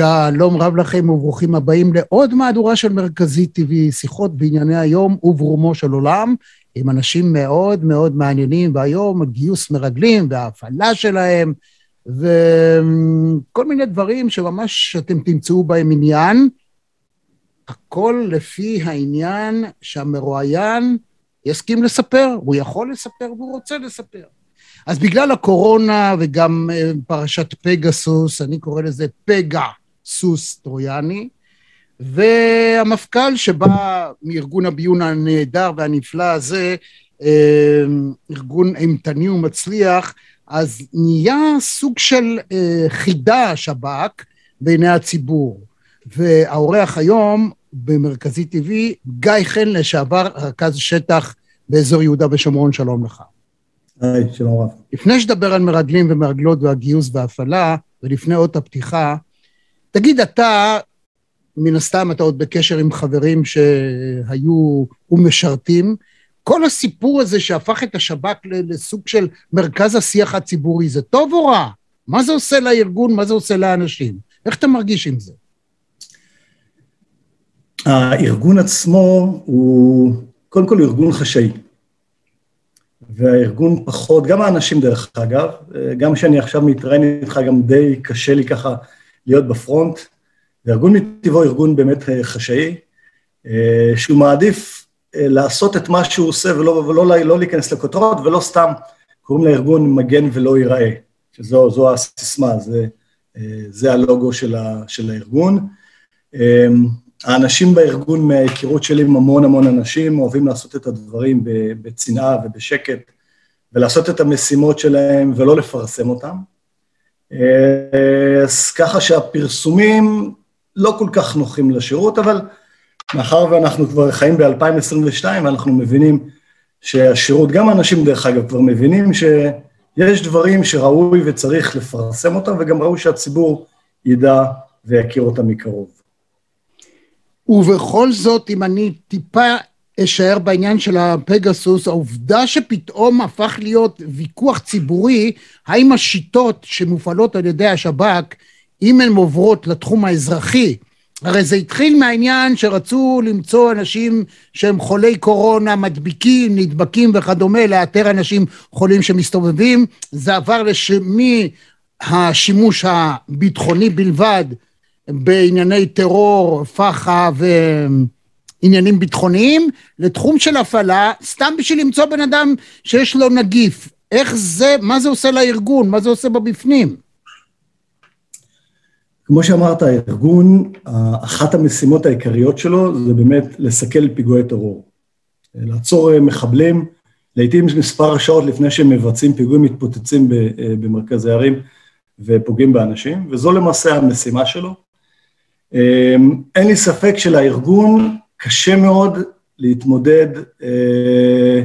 שלום רב לכם וברוכים הבאים לעוד מהדורה של מרכזי TV, שיחות בענייני היום וברומו של עולם, עם אנשים מאוד מאוד מעניינים, והיום גיוס מרגלים וההפעלה שלהם, וכל מיני דברים שממש אתם תמצאו בהם עניין. הכל לפי העניין שהמרואיין יסכים לספר, הוא יכול לספר והוא רוצה לספר. אז בגלל הקורונה וגם אה, פרשת פגסוס, אני קורא לזה פגע סוס טרויאני, והמפכ"ל שבא מארגון הביון הנהדר והנפלא הזה, אה, ארגון אימתני ומצליח, אז נהיה סוג של אה, חידה שב"כ בעיני הציבור. והאורח היום במרכזי TV, גיא חן לשעבר רכז שטח באזור יהודה ושומרון, שלום לך. היי, שלום רב. לפני שתדבר על מרגלים ומרגלות והגיוס וההפעלה, ולפני אות הפתיחה, תגיד, אתה, מן הסתם אתה עוד בקשר עם חברים שהיו ומשרתים, כל הסיפור הזה שהפך את השב"כ לסוג של מרכז השיח הציבורי, זה טוב או רע? מה זה עושה לארגון, מה זה עושה לאנשים? איך אתה מרגיש עם זה? הארגון עצמו הוא, קודם כל ארגון חשאי. והארגון פחות, גם האנשים דרך אגב, גם כשאני עכשיו מתראיין איתך, גם די קשה לי ככה להיות בפרונט. וארגון מטבעו ארגון באמת חשאי, שהוא מעדיף לעשות את מה שהוא עושה ולא, ולא לא להיכנס לכותרות, ולא סתם קוראים לארגון מגן ולא ייראה, שזו הסיסמה, זה, זה הלוגו של, ה, של הארגון. האנשים בארגון, מההיכרות שלי עם המון המון אנשים, אוהבים לעשות את הדברים בצנעה ובשקט, ולעשות את המשימות שלהם ולא לפרסם אותם. אז ככה שהפרסומים לא כל כך נוחים לשירות, אבל מאחר ואנחנו כבר חיים ב-2022, ואנחנו מבינים שהשירות, גם אנשים דרך אגב כבר מבינים שיש דברים שראוי וצריך לפרסם אותם, וגם ראוי שהציבור ידע ויכיר אותם מקרוב. ובכל זאת, אם אני טיפה אשאר בעניין של הפגסוס, העובדה שפתאום הפך להיות ויכוח ציבורי, האם השיטות שמופעלות על ידי השב"כ, אם הן עוברות לתחום האזרחי, הרי זה התחיל מהעניין שרצו למצוא אנשים שהם חולי קורונה, מדביקים, נדבקים וכדומה, לאתר אנשים חולים שמסתובבים, זה עבר מהשימוש הביטחוני בלבד בענייני טרור, פח"ע ועניינים ביטחוניים, לתחום של הפעלה, סתם בשביל למצוא בן אדם שיש לו נגיף. איך זה, מה זה עושה לארגון? מה זה עושה בבפנים? כמו שאמרת, הארגון, אחת המשימות העיקריות שלו זה באמת לסכל פיגועי טרור. לעצור מחבלים, לעיתים מספר שעות לפני שהם מבצעים פיגועים מתפוצצים במרכזי ערים ופוגעים באנשים, וזו למעשה המשימה שלו. אמ, אין לי ספק שלארגון קשה מאוד להתמודד אה,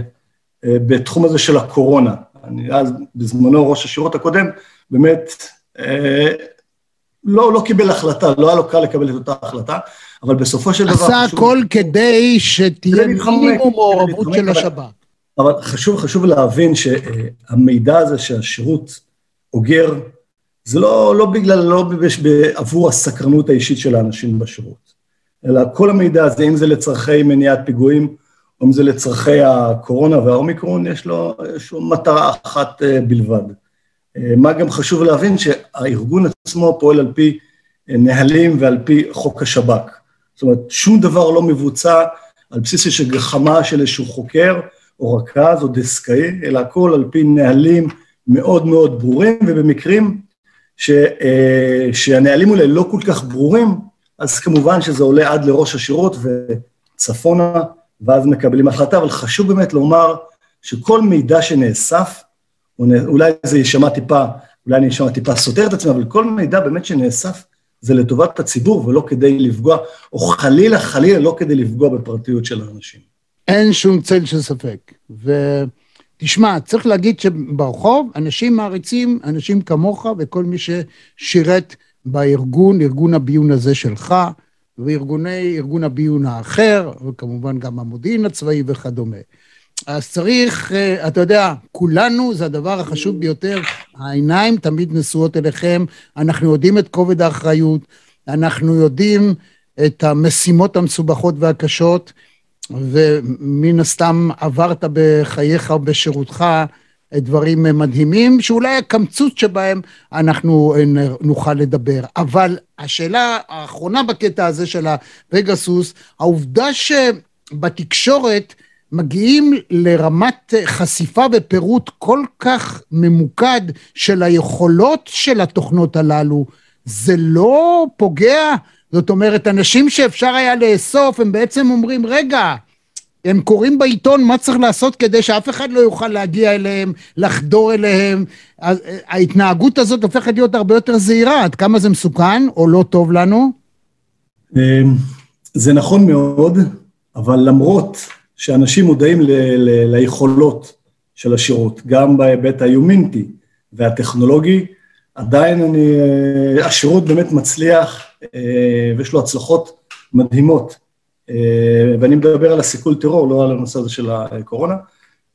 אה, בתחום הזה של הקורונה. אני אז, בזמנו, ראש השירות הקודם, באמת אה, לא, לא קיבל החלטה, לא היה לו קל לקבל את אותה החלטה, אבל בסופו של דבר... עשה הכל כדי שתהיה מינימום מעורבות של השב"כ. אבל חשוב, חשוב להבין שהמידע הזה שהשירות אוגר זה לא, לא בגלל, לא עבור הסקרנות האישית של האנשים בשירות, אלא כל המידע הזה, אם זה לצרכי מניעת פיגועים, או אם זה לצרכי הקורונה והאומיקרון, יש לו, לו מטרה אחת אה, בלבד. אה, מה גם חשוב להבין שהארגון עצמו פועל על פי אה, נהלים ועל פי חוק השב"כ. זאת אומרת, שום דבר לא מבוצע על בסיס של גחמה של איזשהו חוקר או רכז או דסקאי, אלא הכל על פי נהלים מאוד מאוד ברורים, ובמקרים ש, שהנהלים האלה לא כל כך ברורים, אז כמובן שזה עולה עד לראש השירות וצפונה, ואז מקבלים החלטה, אבל חשוב באמת לומר שכל מידע שנאסף, אולי זה יישמע טיפה, אולי אני אשמע טיפה סותר את עצמי, אבל כל מידע באמת שנאסף זה לטובת הציבור ולא כדי לפגוע, או חלילה, חלילה, לא כדי לפגוע בפרטיות של האנשים. אין שום צל של ספק. ו... תשמע, צריך להגיד שברחוב אנשים מעריצים, אנשים כמוך וכל מי ששירת בארגון, ארגון הביון הזה שלך, וארגוני, ארגון הביון האחר, וכמובן גם המודיעין הצבאי וכדומה. אז צריך, אה, אתה יודע, כולנו, זה הדבר החשוב ביותר, העיניים תמיד נשואות אליכם, אנחנו יודעים את כובד האחריות, אנחנו יודעים את המשימות המסובכות והקשות, ומן הסתם עברת בחייך ובשירותך דברים מדהימים, שאולי הקמצוץ שבהם אנחנו נוכל לדבר. אבל השאלה האחרונה בקטע הזה של הפגסוס, העובדה שבתקשורת מגיעים לרמת חשיפה ופירוט כל כך ממוקד של היכולות של התוכנות הללו, זה לא פוגע? זאת אומרת, אנשים שאפשר היה לאסוף, הם בעצם אומרים, רגע, הם קוראים בעיתון מה צריך לעשות כדי שאף אחד לא יוכל להגיע אליהם, לחדור אליהם. ההתנהגות הזאת הופכת להיות הרבה יותר זהירה, עד כמה זה מסוכן או לא טוב לנו? אמ, זה נכון מאוד, אבל למרות שאנשים מודעים ל- ל- ליכולות של השירות, גם בהיבט היומינטי והטכנולוגי, עדיין אני, אה, השירות באמת מצליח אה, ויש לו הצלחות מדהימות. אה, ואני מדבר על הסיכול טרור, לא על הנושא הזה של הקורונה.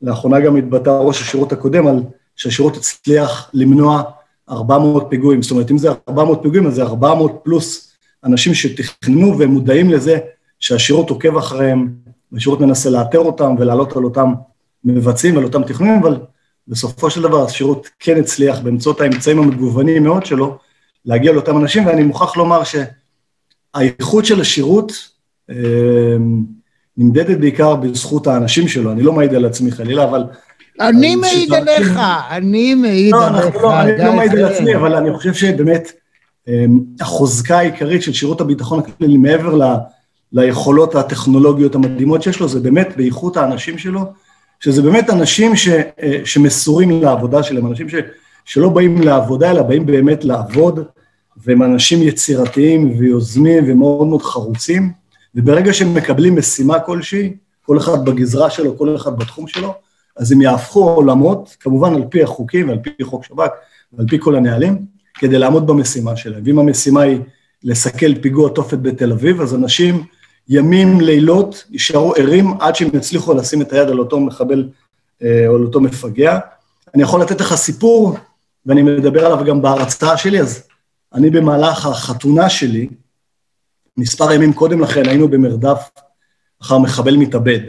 לאחרונה גם התבטא ראש השירות הקודם על שהשירות הצליח למנוע 400 פיגועים. זאת אומרת, אם זה 400 פיגועים, אז זה 400 פלוס אנשים שתכננו והם מודעים לזה שהשירות עוקב אחריהם, והשירות מנסה לאתר אותם ולעלות על אותם מבצעים ועל אותם תכנונים, אבל בסופו של דבר השירות כן הצליח באמצעות האמצעים המגוונים מאוד שלו, להגיע לאותם אנשים, ואני מוכרח לומר שהאיכות של השירות נמדדת בעיקר בזכות האנשים שלו, אני לא מעיד על עצמי חלילה, אבל... אני מעיד עליך, אני מעיד לא, עליך. לא, אני לא מעיד על עצמי, אבל אני חושב שבאמת אמ, החוזקה העיקרית של שירות הביטחון הכללי, מעבר. ליכולות הטכנולוגיות המדהימות שיש לו, זה באמת באיכות האנשים שלו, שזה באמת אנשים ש, אה, שמסורים לעבודה שלהם, אנשים ש, שלא באים לעבודה, אלא באים באמת לעבוד, והם אנשים יצירתיים ויוזמים ומאוד מאוד חרוצים, וברגע שהם מקבלים משימה כלשהי, כל אחד בגזרה שלו, כל אחד בתחום שלו, אז הם יהפכו עולמות, כמובן על פי החוקים ועל פי חוק שב"כ ועל פי כל הנהלים, כדי לעמוד במשימה שלהם. ואם המשימה היא לסכל פיגוע תופת בתל אביב, אז אנשים ימים, לילות, יישארו ערים עד שהם יצליחו לשים את היד על אותו מחבל אה, או על אותו מפגע. אני יכול לתת לך סיפור, ואני מדבר עליו גם בהרצאה שלי, אז אני במהלך החתונה שלי, מספר ימים קודם לכן היינו במרדף אחר מחבל מתאבד.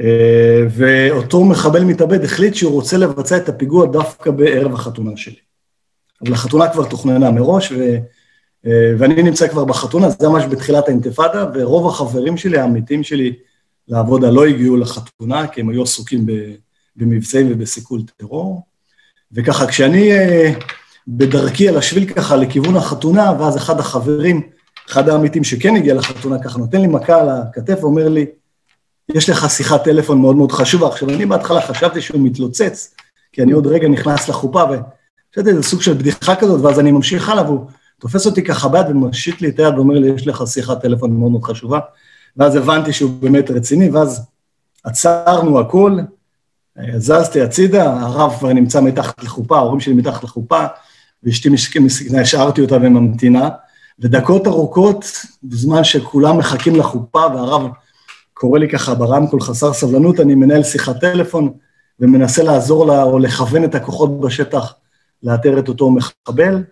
אה, ואותו מחבל מתאבד החליט שהוא רוצה לבצע את הפיגוע דווקא בערב החתונה שלי. אבל החתונה כבר תוכננה מראש, ו... אה, ואני נמצא כבר בחתונה, זה ממש בתחילת האינתיפאדה, ורוב החברים שלי, העמיתים שלי לעבודה, לא הגיעו לחתונה, כי הם היו עסוקים במבצעים ובסיכול טרור. וככה, כשאני אה, בדרכי על השביל ככה לכיוון החתונה, ואז אחד החברים, אחד העמיתים שכן הגיע לחתונה, ככה נותן לי מכה על הכתף ואומר לי, יש לך שיחת טלפון מאוד מאוד חשובה. עכשיו, אני בהתחלה חשבתי שהוא מתלוצץ, כי אני עוד רגע נכנס לחופה, וחשבתי, זה סוג של בדיחה כזאת, ואז אני ממשיך הלאה, והוא תופס אותי ככה ביד ומושיט לי את היד ואומר לי, יש לך שיחת טלפון מאוד מאוד חשובה, ואז הבנתי שהוא באמת רציני, ואז עצרנו הכל, זזתי הצידה, הרב כבר נמצא מתחת לחופה, ההורים שלי מתחת לחופה, ואשתי השארתי אותה וממתינה, ודקות ארוכות, בזמן שכולם מחכים לחופה והרב קורא לי ככה ברמקול חסר סבלנות, אני מנהל שיחת טלפון ומנסה לעזור לה או לכוון את הכוחות בשטח לאתר את אותו מחבל,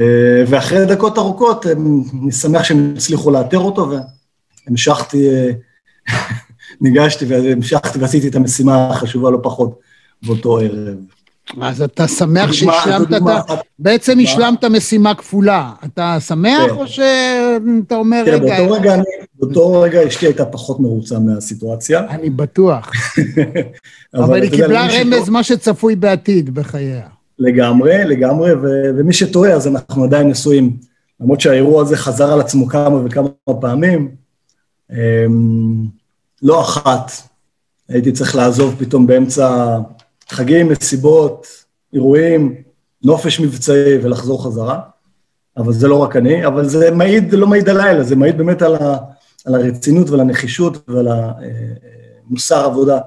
אה, ואחרי דקות ארוכות, אני שמח שהם הצליחו לאתר אותו, והמשכתי, אה, ניגשתי והמשכתי ועשיתי את המשימה החשובה לא פחות באותו ערב. אז אתה שמח שהשלמת את ה... בעצם השלמת משימה כפולה. אתה שמח כן. או שאתה אומר, כן, רגע... באותו רגע, באותו רגע אשתי הייתה פחות מרוצה מהסיטואציה. אני בטוח. אבל היא קיבלה רמז מה שצפוי בעתיד בחייה. לגמרי, לגמרי, ו- ומי שטועה, אז אנחנו עדיין נשואים. למרות שהאירוע הזה חזר על עצמו כמה וכמה פעמים, אמ, לא אחת הייתי צריך לעזוב פתאום באמצע חגים, מסיבות, אירועים, נופש מבצעי ולחזור חזרה. אבל זה לא רק אני, אבל זה מעיד, לא מעיד עליי, אלא זה מעיד באמת על, ה, על הרצינות ועל הנחישות ועל המוסר אה, עבודה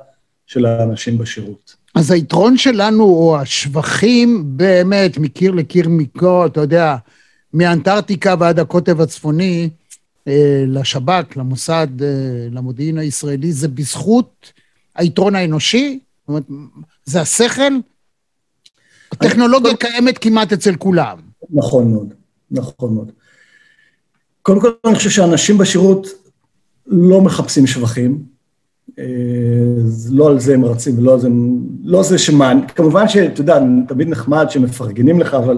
של האנשים בשירות. אז היתרון שלנו, או השבחים באמת מקיר לקיר מכל, אתה יודע, מאנטארקטיקה ועד הקוטב הצפוני, אה, לשב"כ, למוסד, אה, למודיעין הישראלי, זה בזכות היתרון האנושי? זאת אומרת, זה השכל? הטכנולוגיה קיימת כמעט אצל כולם. נכון מאוד, נכון מאוד. קודם כל, אני חושב שאנשים בשירות לא מחפשים שבחים. אה, לא על זה הם רצים ולא על זה, לא זה שמעניין, כמובן שאתה יודע, תמיד נחמד שמפרגנים לך, אבל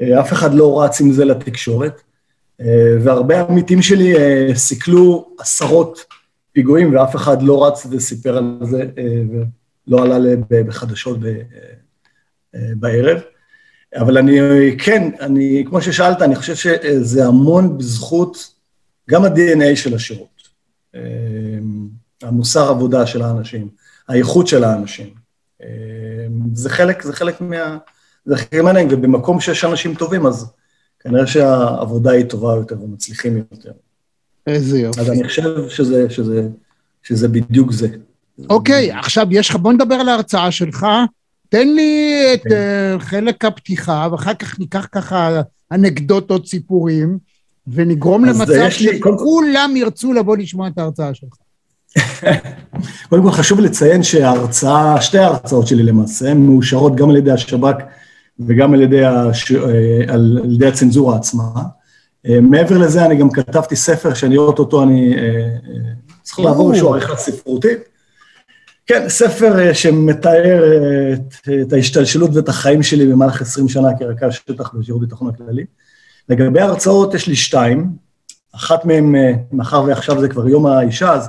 אה, אף אחד לא רץ עם זה לתקשורת. אה, והרבה עמיתים שלי סיכלו עשרות פיגועים, ואף אחד לא רץ וסיפר על זה, ולא עלה בחדשות בערב. אבל אני, כן, אני, כמו ששאלת, אני חושב שזה המון בזכות גם ה-DNA של השירות, אמ, המוסר עבודה של האנשים, האיכות של האנשים. אמ, זה חלק, זה חלק מה... זה חלק מהעניין, ובמקום שיש אנשים טובים, אז כנראה שהעבודה היא טובה יותר ומצליחים יותר. איזה יופי. אז אני חושב שזה, שזה, שזה בדיוק זה. אוקיי, עכשיו יש לך, בוא נדבר על ההרצאה שלך. תן לי את okay. uh, חלק הפתיחה, ואחר כך ניקח ככה אנקדוטות, סיפורים, ונגרום למצב שכולם ירצו לבוא לשמוע את ההרצאה שלך. קודם כל חשוב לציין שההרצאה, שתי ההרצאות שלי למעשה, הן מאושרות גם על ידי השב"כ וגם על ידי, הש... אה, על ידי הצנזורה עצמה. אה, מעבר לזה, אני גם כתבתי ספר שאני רואה אותו, אני צריך לעבור איזושהי עריכה ספרותית. כן, ספר אה, שמתאר אה, את, את ההשתלשלות ואת החיים שלי במהלך 20 שנה כרכז שטח בשירות ביטחון הכללי. לגבי ההרצאות, יש לי שתיים. אחת מהן, אה, מאחר ועכשיו זה כבר יום האישה, אז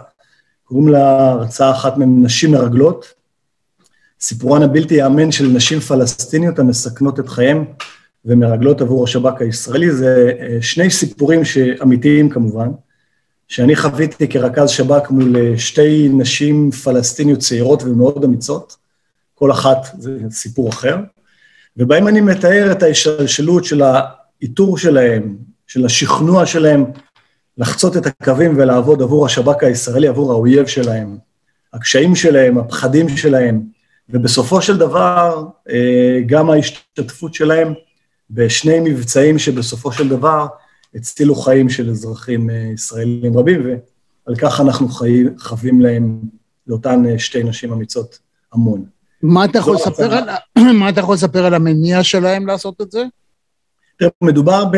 קוראים לה הרצאה אחת מהן נשים מרגלות. סיפורן הבלתי ייאמן של נשים פלסטיניות המסכנות את חייהם ומרגלות עבור השב"כ הישראלי. זה שני סיפורים אמיתיים כמובן. שאני חוויתי כרכז שב"כ מול אה, שתי נשים פלסטיניות צעירות ומאוד אמיצות, כל אחת זה סיפור אחר, ובהם אני מתאר את ההשתלשלות של האיתור שלהם, של השכנוע שלהם לחצות את הקווים ולעבוד עבור השב"כ הישראלי, עבור האויב שלהם, הקשיים שלהם, הפחדים שלהם, ובסופו של דבר אה, גם ההשתתפות שלהם בשני מבצעים שבסופו של דבר הצילו חיים של אזרחים אה, ישראלים רבים, ועל כך אנחנו חי, חווים להם, לאותן אה, שתי נשים אמיצות, המון. מה אתה יכול לספר על, מה אתה יכול לספר על המניע שלהם לעשות את זה? מדובר, ב,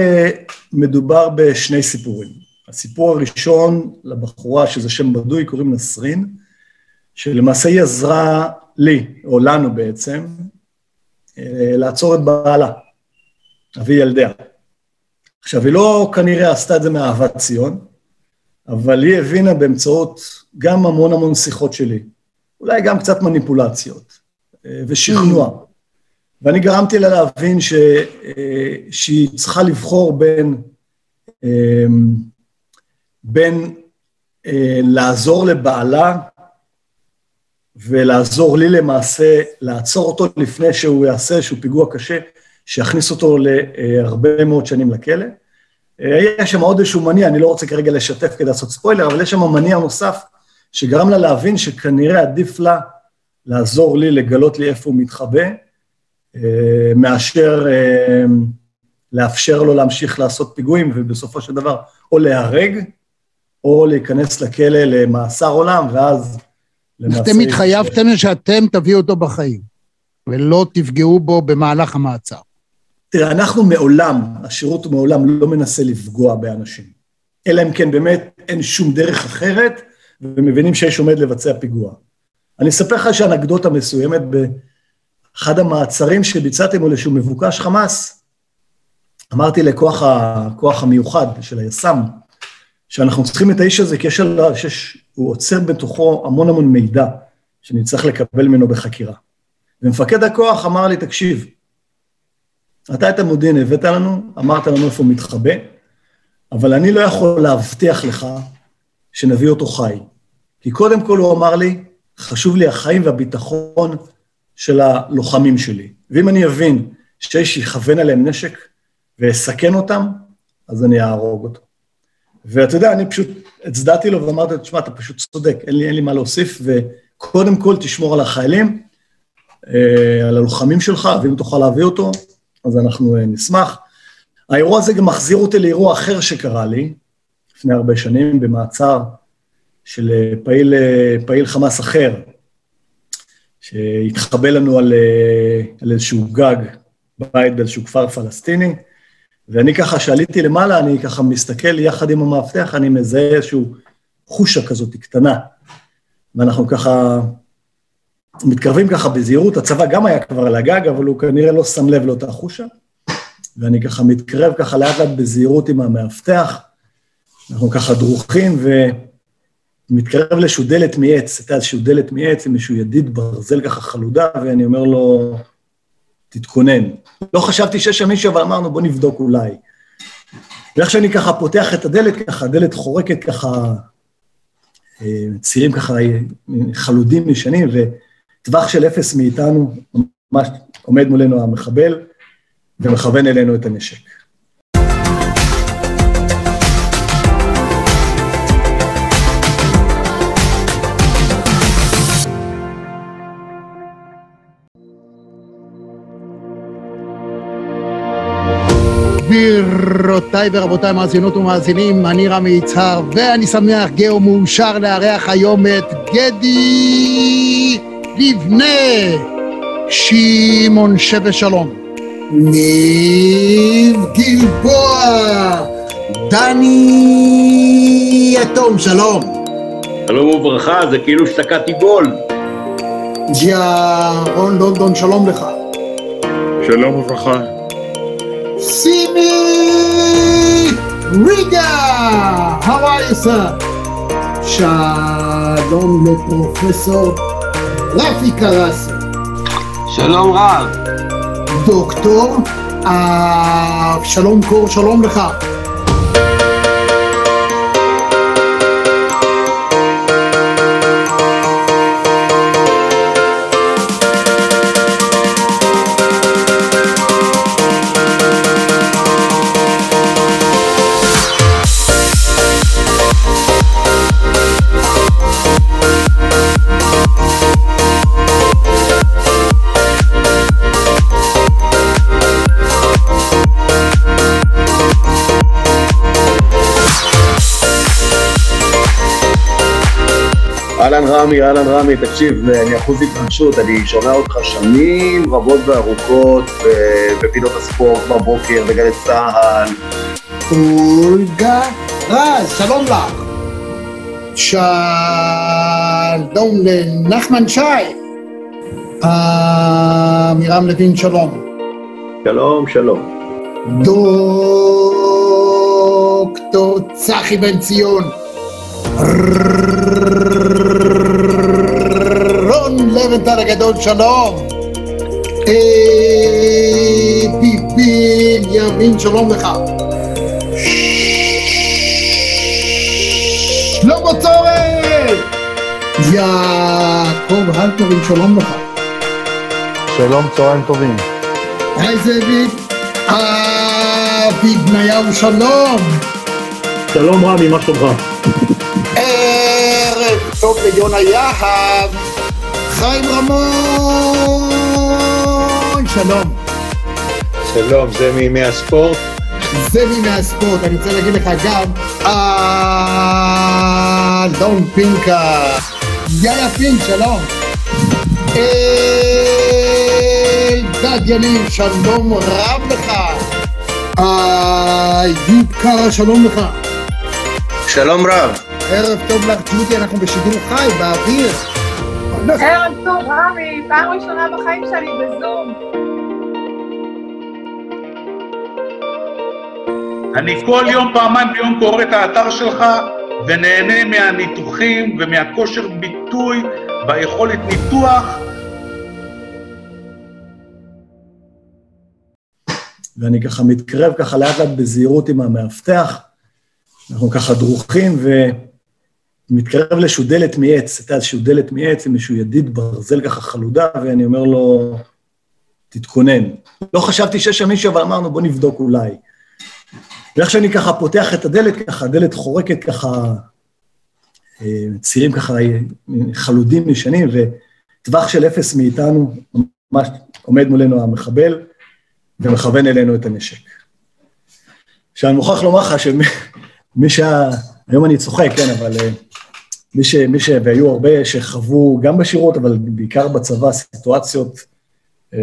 מדובר בשני סיפורים. הסיפור הראשון לבחורה, שזה שם בדוי, קוראים נסרין, שלמעשה היא עזרה לי, או לנו בעצם, אה, לעצור את בעלה, אבי ילדיה. עכשיו, היא לא כנראה עשתה את זה מאהבת ציון, אבל היא הבינה באמצעות גם המון המון שיחות שלי, אולי גם קצת מניפולציות אה, ושכנוע. ואני גרמתי לה להבין ש, אה, שהיא צריכה לבחור בין, אה, בין לעזור לבעלה ולעזור לי למעשה לעצור אותו לפני שהוא יעשה איזשהו פיגוע קשה, שיכניס אותו להרבה מאוד שנים לכלא. יש שם עוד איזשהו מניע, אני לא רוצה כרגע לשתף כדי לעשות ספוילר, אבל יש שם מניע נוסף שגרם לה להבין שכנראה עדיף לה לעזור לי, לגלות לי איפה הוא מתחבא, אה, מאשר אה, לאפשר לו להמשיך לעשות פיגועים ובסופו של דבר או להיהרג, או להיכנס לכלא למאסר עולם, ואז למעשה... אתם התחייבתם שאתם תביאו אותו בחיים, ולא תפגעו בו במהלך המעצר. תראה, אנחנו מעולם, השירות מעולם לא מנסה לפגוע באנשים. אלא אם כן באמת אין שום דרך אחרת, ומבינים שיש עומד לבצע פיגוע. אני אספר לך שאנקדוטה מסוימת באחד המעצרים שביצעתי מול איזשהו מבוקש חמאס, אמרתי לכוח הכוח המיוחד של היס"מ, שאנחנו צריכים את האיש הזה, כי יש עליו, שיש, הוא עוצר בתוכו המון המון מידע שנצטרך לקבל ממנו בחקירה. ומפקד הכוח אמר לי, תקשיב, אתה את המודיעין הבאת לנו, אמרת לנו איפה הוא מתחבא, אבל אני לא יכול להבטיח לך שנביא אותו חי. כי קודם כל הוא אמר לי, חשוב לי החיים והביטחון של הלוחמים שלי. ואם אני אבין שיש יכוון עליהם נשק ואסכן אותם, אז אני אהרוג אותו. ואתה יודע, אני פשוט הצדעתי לו ואמרתי לו, תשמע, אתה פשוט צודק, אין לי, אין לי מה להוסיף, וקודם כל תשמור על החיילים, אה, על הלוחמים שלך, ואם תוכל להביא אותו, אז אנחנו אה, נשמח. האירוע הזה גם מחזיר אותי לאירוע אחר שקרה לי, לפני הרבה שנים, במעצר של אה, פעיל, אה, פעיל חמאס אחר, שהתחבא לנו על, על איזשהו גג, בית באיזשהו כפר פלסטיני, ואני ככה, כשעליתי למעלה, אני ככה מסתכל יחד עם המאבטח, אני מזהה איזשהו חושה כזאת קטנה. ואנחנו ככה מתקרבים ככה בזהירות, הצבא גם היה כבר על הגג, אבל הוא כנראה לא שם לב לאותה חושה. ואני ככה מתקרב ככה לאט לאט בזהירות עם המאבטח, אנחנו ככה דרוכים, ומתקרב לאיזשהו דלת מעץ, הייתה איזשהו דלת מעץ עם איזשהו ידיד ברזל ככה חלודה, ואני אומר לו, תתכונן. לא חשבתי שיש שם מישהו, אבל אמרנו, בוא נבדוק אולי. ואיך שאני ככה פותח את הדלת, ככה, הדלת חורקת ככה, אה, צירים ככה חלודים ישנים, וטווח של אפס מאיתנו, ממש עומד מולנו המחבל, ומכוון אלינו את הנשק. גבירותיי ורבותיי, מאזינות ומאזינים, אני רמי יצהר, ואני שמח, גאו מאושר לארח היום את גדי לבנה, שמעון שווה שלום. ניב גלבוע, דני יתום, שלום. שלום וברכה, זה כאילו שתקעתי גול. ג'יארון לונדון, שלום לך. שלום וברכה. Simi Riga. How are you, sir? שלום לפרופסור רפי קרסי. שלום רב. דוקטור אבשלום קור, שלום לך. אהלן רמי, אהלן רמי, תקשיב, אני אחוז התרגשות, אני שומע אותך שנים רבות וארוכות בפינות הספורט בבוקר, בגלי צה"ל. אולגה רז, שלום לך. שלום לנחמן שי. עמירם לוין, שלום. שלום, שלום. דוקטור צחי בן ציון. רון לבנטל הגדול, שלום. אבי בנימין, שלום לך. שלמה צורן! יעקב הלפרין, שלום לך. שלום, צהריים טובים. היי זאביק. אבי בניהו, שלום. שלום רמי, מה שלומך? טוב ליונה יהב. חיים רמון, שלום. שלום, זה מימי הספורט. זה מי מהספורט, אני רוצה להגיד לך גם, אלון פינקה, יאיה פינק, שלום. אלדד יניב, שלום רב לך. איוב קרא, שלום לך. שלום רב. ערב טוב לך, ג'ודי, אנחנו בשידור חי, באוויר. ערב טוב, רמי, פעם ראשונה בחיים שלי בזום. אני כל יום, פעמיים ביום קורא את האתר שלך ונהנה מהניתוחים ומהכושר ביטוי ביכולת ניתוח. ואני ככה מתקרב ככה לאט לאט בזהירות עם המאבטח, אנחנו ככה דרוכים ומתקרב לאיזשהו דלת מעץ, הייתה איזשהו דלת מעץ עם איזשהו ידיד ברזל ככה חלודה, ואני אומר לו, תתכונן. לא חשבתי שיש שם מישהו, אבל אמרנו, בוא נבדוק אולי. ואיך שאני ככה פותח את הדלת, ככה, הדלת חורקת ככה, אה, צירים ככה חלודים ישנים, וטווח של אפס מאיתנו, ממש עומד מולנו המחבל, ומכוון אלינו את הנשק. עכשיו, אני מוכרח לומר לך שמי שה... היום אני צוחק, כן, אבל אה, מי ש... מי ש... והיו הרבה שחוו גם בשירות, אבל בעיקר בצבא, סיטואציות אה,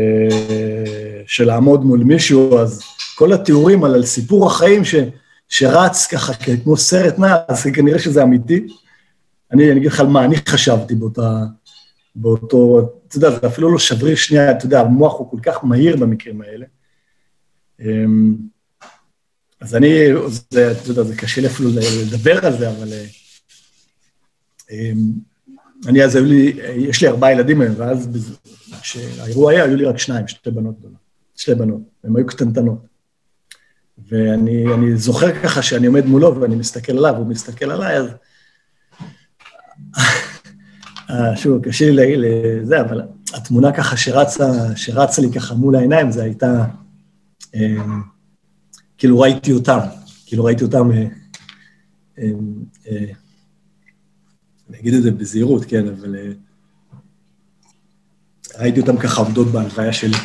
של לעמוד מול מישהו, אז כל התיאורים על, על סיפור החיים ש, שרץ ככה כמו סרט נע, אז כנראה שזה אמיתי. אני, אני אגיד לך על מה אני חשבתי באותה, באותו, אתה יודע, זה אפילו לא שבריך שנייה, אתה יודע, המוח הוא כל כך מהיר במקרים האלה. אמ, אז אני, זה, אתה יודע, זה קשה לי אפילו לדבר על זה, אבל... אמ, אני אז היו לי, יש לי ארבעה ילדים היום, ואז כשהאירוע היה, היו לי רק שניים, שתי בנות גדולות, שתי בנות, הן היו קטנטנות. ואני זוכר ככה שאני עומד מולו ואני מסתכל עליו, הוא מסתכל עליי, אז... אה, שוב, קשה לי לזה, אבל התמונה ככה שרצה, שרצה לי ככה מול העיניים, זה הייתה... אמ, כאילו ראיתי אותם, כאילו ראיתי אותם... אמ, אגיד את זה בזהירות, כן, אבל אה, ראיתי אותם ככה עובדות בהלוויה שלי.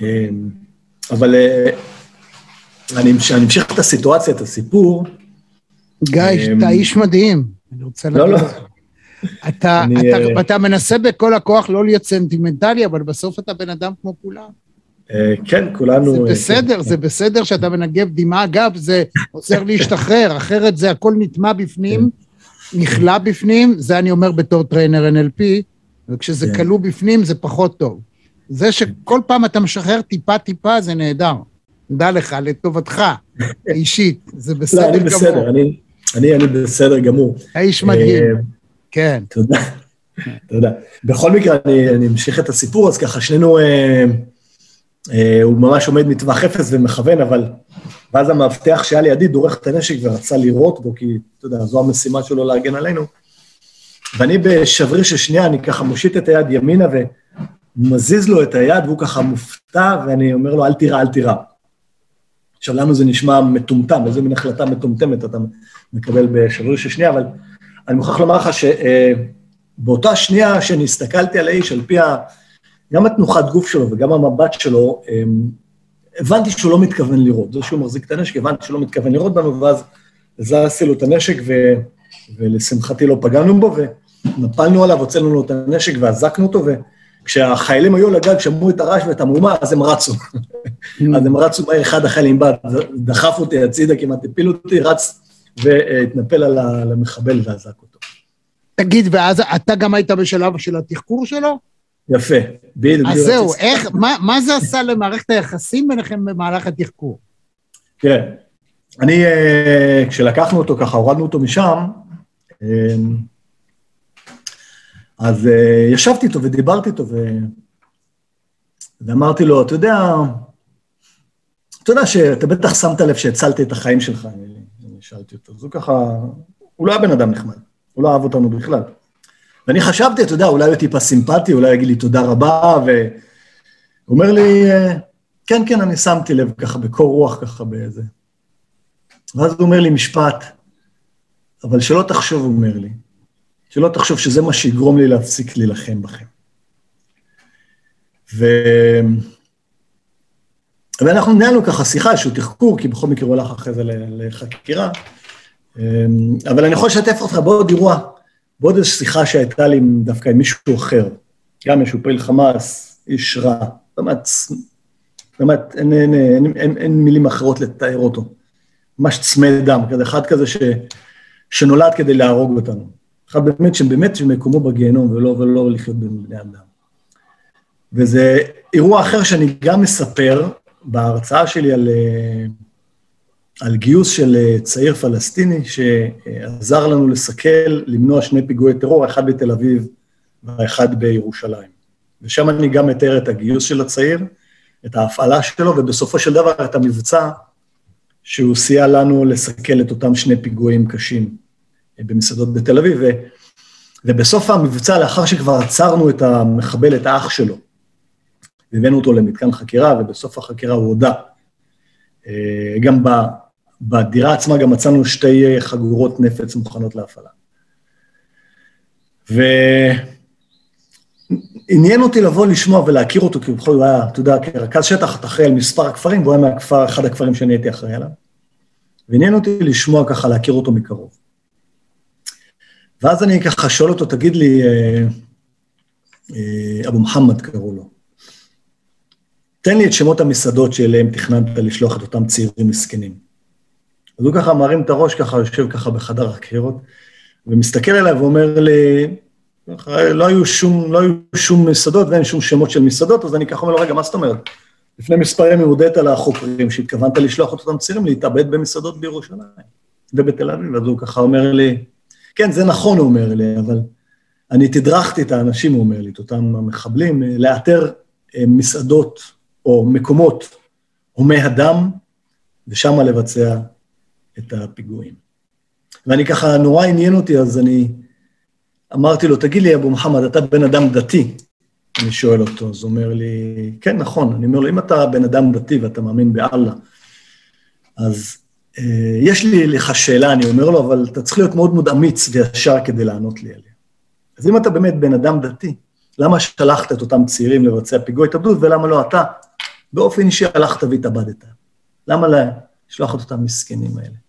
אמ, אבל אה, אני אמשיך את הסיטואציה, את הסיפור. גיא, אתה איש מדהים, אני רוצה להגיד. לא, לא. אתה, אני, אתה, uh, אתה מנסה בכל הכוח לא להיות סנטימנטלי, אבל בסוף אתה בן אדם כמו כולם. Uh, כן, כולנו... זה בסדר, כן. זה בסדר שאתה מנגב דמעה, אגב, זה עוזר להשתחרר, אחרת זה הכל נטמע בפנים, כן. נכלא בפנים, זה אני אומר בתור trainer NLP, וכשזה כן. כלוא בפנים זה פחות טוב. זה שכל פעם אתה משחרר טיפה-טיפה זה נהדר. דע לך, לטובתך, אישית, זה בסדר גמור. לא, אני בסדר, אני, אני, אני בסדר גמור. האיש מדהים, אה, כן. תודה, תודה. בכל מקרה, אני, אמשיך את הסיפור, אז ככה, שנינו, אה, הוא ממש עומד מטווח אפס ומכוון, אבל ואז המאבטח שהיה לידי דורך את הנשק ורצה לירות בו, כי, אתה יודע, זו המשימה שלו להגן עלינו. ואני בשבריר של שנייה, אני ככה מושיט את היד ימינה ומזיז לו את היד, והוא ככה מופתע, ואני אומר לו, אל תירא, אל תירא. עכשיו, לנו זה נשמע מטומטם, איזה מין החלטה מטומטמת אתה מקבל בשבריר של שנייה, אבל אני מוכרח לומר לך שבאותה אה, שנייה שאני הסתכלתי על האיש, על פי ה... גם התנוחת גוף שלו וגם המבט שלו, הבנתי שהוא לא מתכוון לירות. זה שהוא מחזיק את הנשק, הבנתי שהוא לא מתכוון לירות בנו, ואז זזתי לו את הנשק, ו... ולשמחתי לא פגענו בו, ונפלנו עליו, הוצאנו לו את הנשק ואזקנו אותו, וכשהחיילים היו על הגג, שמעו את הרעש ואת המהומה, אז הם רצו. אז הם רצו מהר, אחד החיילים בא, דחף אותי הצידה, כמעט הפיל אותי, רץ והתנפל על המחבל ואזק אותו. תגיד, ואז אתה גם היית בשלב של התחקור שלו? יפה, בדיוק. אז זהו, איך, מה, מה זה עשה למערכת היחסים ביניכם במהלך התחקור? כן, אני, אה, כשלקחנו אותו ככה, הורדנו אותו משם, אה, אז אה, ישבתי איתו ודיברתי איתו, ו... ואמרתי לו, אתה יודע, אתה יודע שאתה בטח שמת לב שהצלתי את החיים שלך, אני, אני שאלתי אותו. אז הוא ככה, הוא לא היה בן אדם נחמד, הוא לא אהב אותנו בכלל. ואני חשבתי, אתה יודע, אולי הוא טיפה סימפטי, אולי יגיד לי תודה רבה, והוא אומר לי, כן, כן, אני שמתי לב ככה בקור רוח, ככה באיזה... ואז הוא אומר לי משפט, אבל שלא תחשוב, הוא אומר לי, שלא תחשוב שזה מה שיגרום לי להפסיק להילחם בכם. ו... ואנחנו ניהלנו ככה שיחה, איזשהו תחקור, כי בכל מקרה הוא הלך אחרי זה לחקירה, אבל אני יכול לשתף אותך בעוד אירוע ועוד איזו שיחה שהייתה לי דווקא עם מישהו אחר, גם מישהו פעיל חמאס, איש רע, באמת, באמת, אין, אין, אין, אין, אין מילים אחרות לתאר אותו. ממש צמא דם, כזה אחד כזה ש, שנולד כדי להרוג אותנו. אחד באמת, שבאמת שמקומו בגיהנום ולא, ולא לחיות בין בני אדם. וזה אירוע אחר שאני גם מספר בהרצאה שלי על, על גיוס של אה, צעיר פלסטיני שעזר לנו לסכל, למנוע שני פיגועי טרור, אחד בתל אביב והאחד בירושלים. ושם אני גם מתאר את הגיוס של הצעיר, את ההפעלה שלו, ובסופו של דבר את המבצע שהוא סייע לנו לסכל את אותם שני פיגועים קשים אה, במסעדות בתל אביב. ו, ובסוף המבצע, לאחר שכבר עצרנו את המחבל, את האח שלו, והבאנו אותו למתקן חקירה, ובסוף החקירה הוא הודה. אה, גם בדירה עצמה גם מצאנו שתי אה, חגורות נפץ מוכנות להפעלה. ועניין אותי לבוא לשמוע ולהכיר אותו, כי בכל זאת היה, אתה יודע, כרכז שטח, אתה אחראי על מספר הכפרים, והוא היה מהכפר, אחד הכפרים שאני הייתי אחראי עליו. ועניין אותי לשמוע ככה, להכיר אותו מקרוב. ואז אני ככה שואל אותו, תגיד לי, אה, אה, אבו מוחמד קראו לו, תן לי את שמות המסעדות שאליהם תכננת לשלוח את אותם צעירים מסכנים. אז הוא ככה מרים את הראש, ככה יושב ככה בחדר החקירות, ומסתכל עליי ואומר לי, לא היו שום, לא היו שום מסעדות ואין שום שמות של מסעדות, אז אני ככה אומר לו, רגע, מה זאת אומרת? לפני מספר ימים הודית לחוקרים שהתכוונת לשלוח את אותם צעירים להתאבד במסעדות בירושלים ובתל אביב, אז הוא ככה אומר לי, כן, זה נכון, הוא אומר לי, אבל אני תדרכתי את האנשים, הוא אומר לי, את אותם המחבלים, לאתר אה, מסעדות או מקומות הומי אדם, ושמה לבצע את הפיגועים. ואני ככה, נורא עניין אותי, אז אני אמרתי לו, תגיד לי, אבו מוחמד, אתה בן אדם דתי? אני שואל אותו, אז הוא אומר לי, כן, נכון. אני אומר לו, אם אתה בן אדם דתי ואתה מאמין באללה, אז אה, יש לי לך שאלה, אני אומר לו, אבל אתה צריך להיות מאוד מאוד אמיץ וישר כדי לענות לי עליה. אז אם אתה באמת בן אדם דתי, למה שלחת את אותם צעירים לבצע פיגוע התאבדות, ולמה לא אתה, באופן אישי הלכת והתאבדת? למה לשלוח את אותם מסכנים האלה?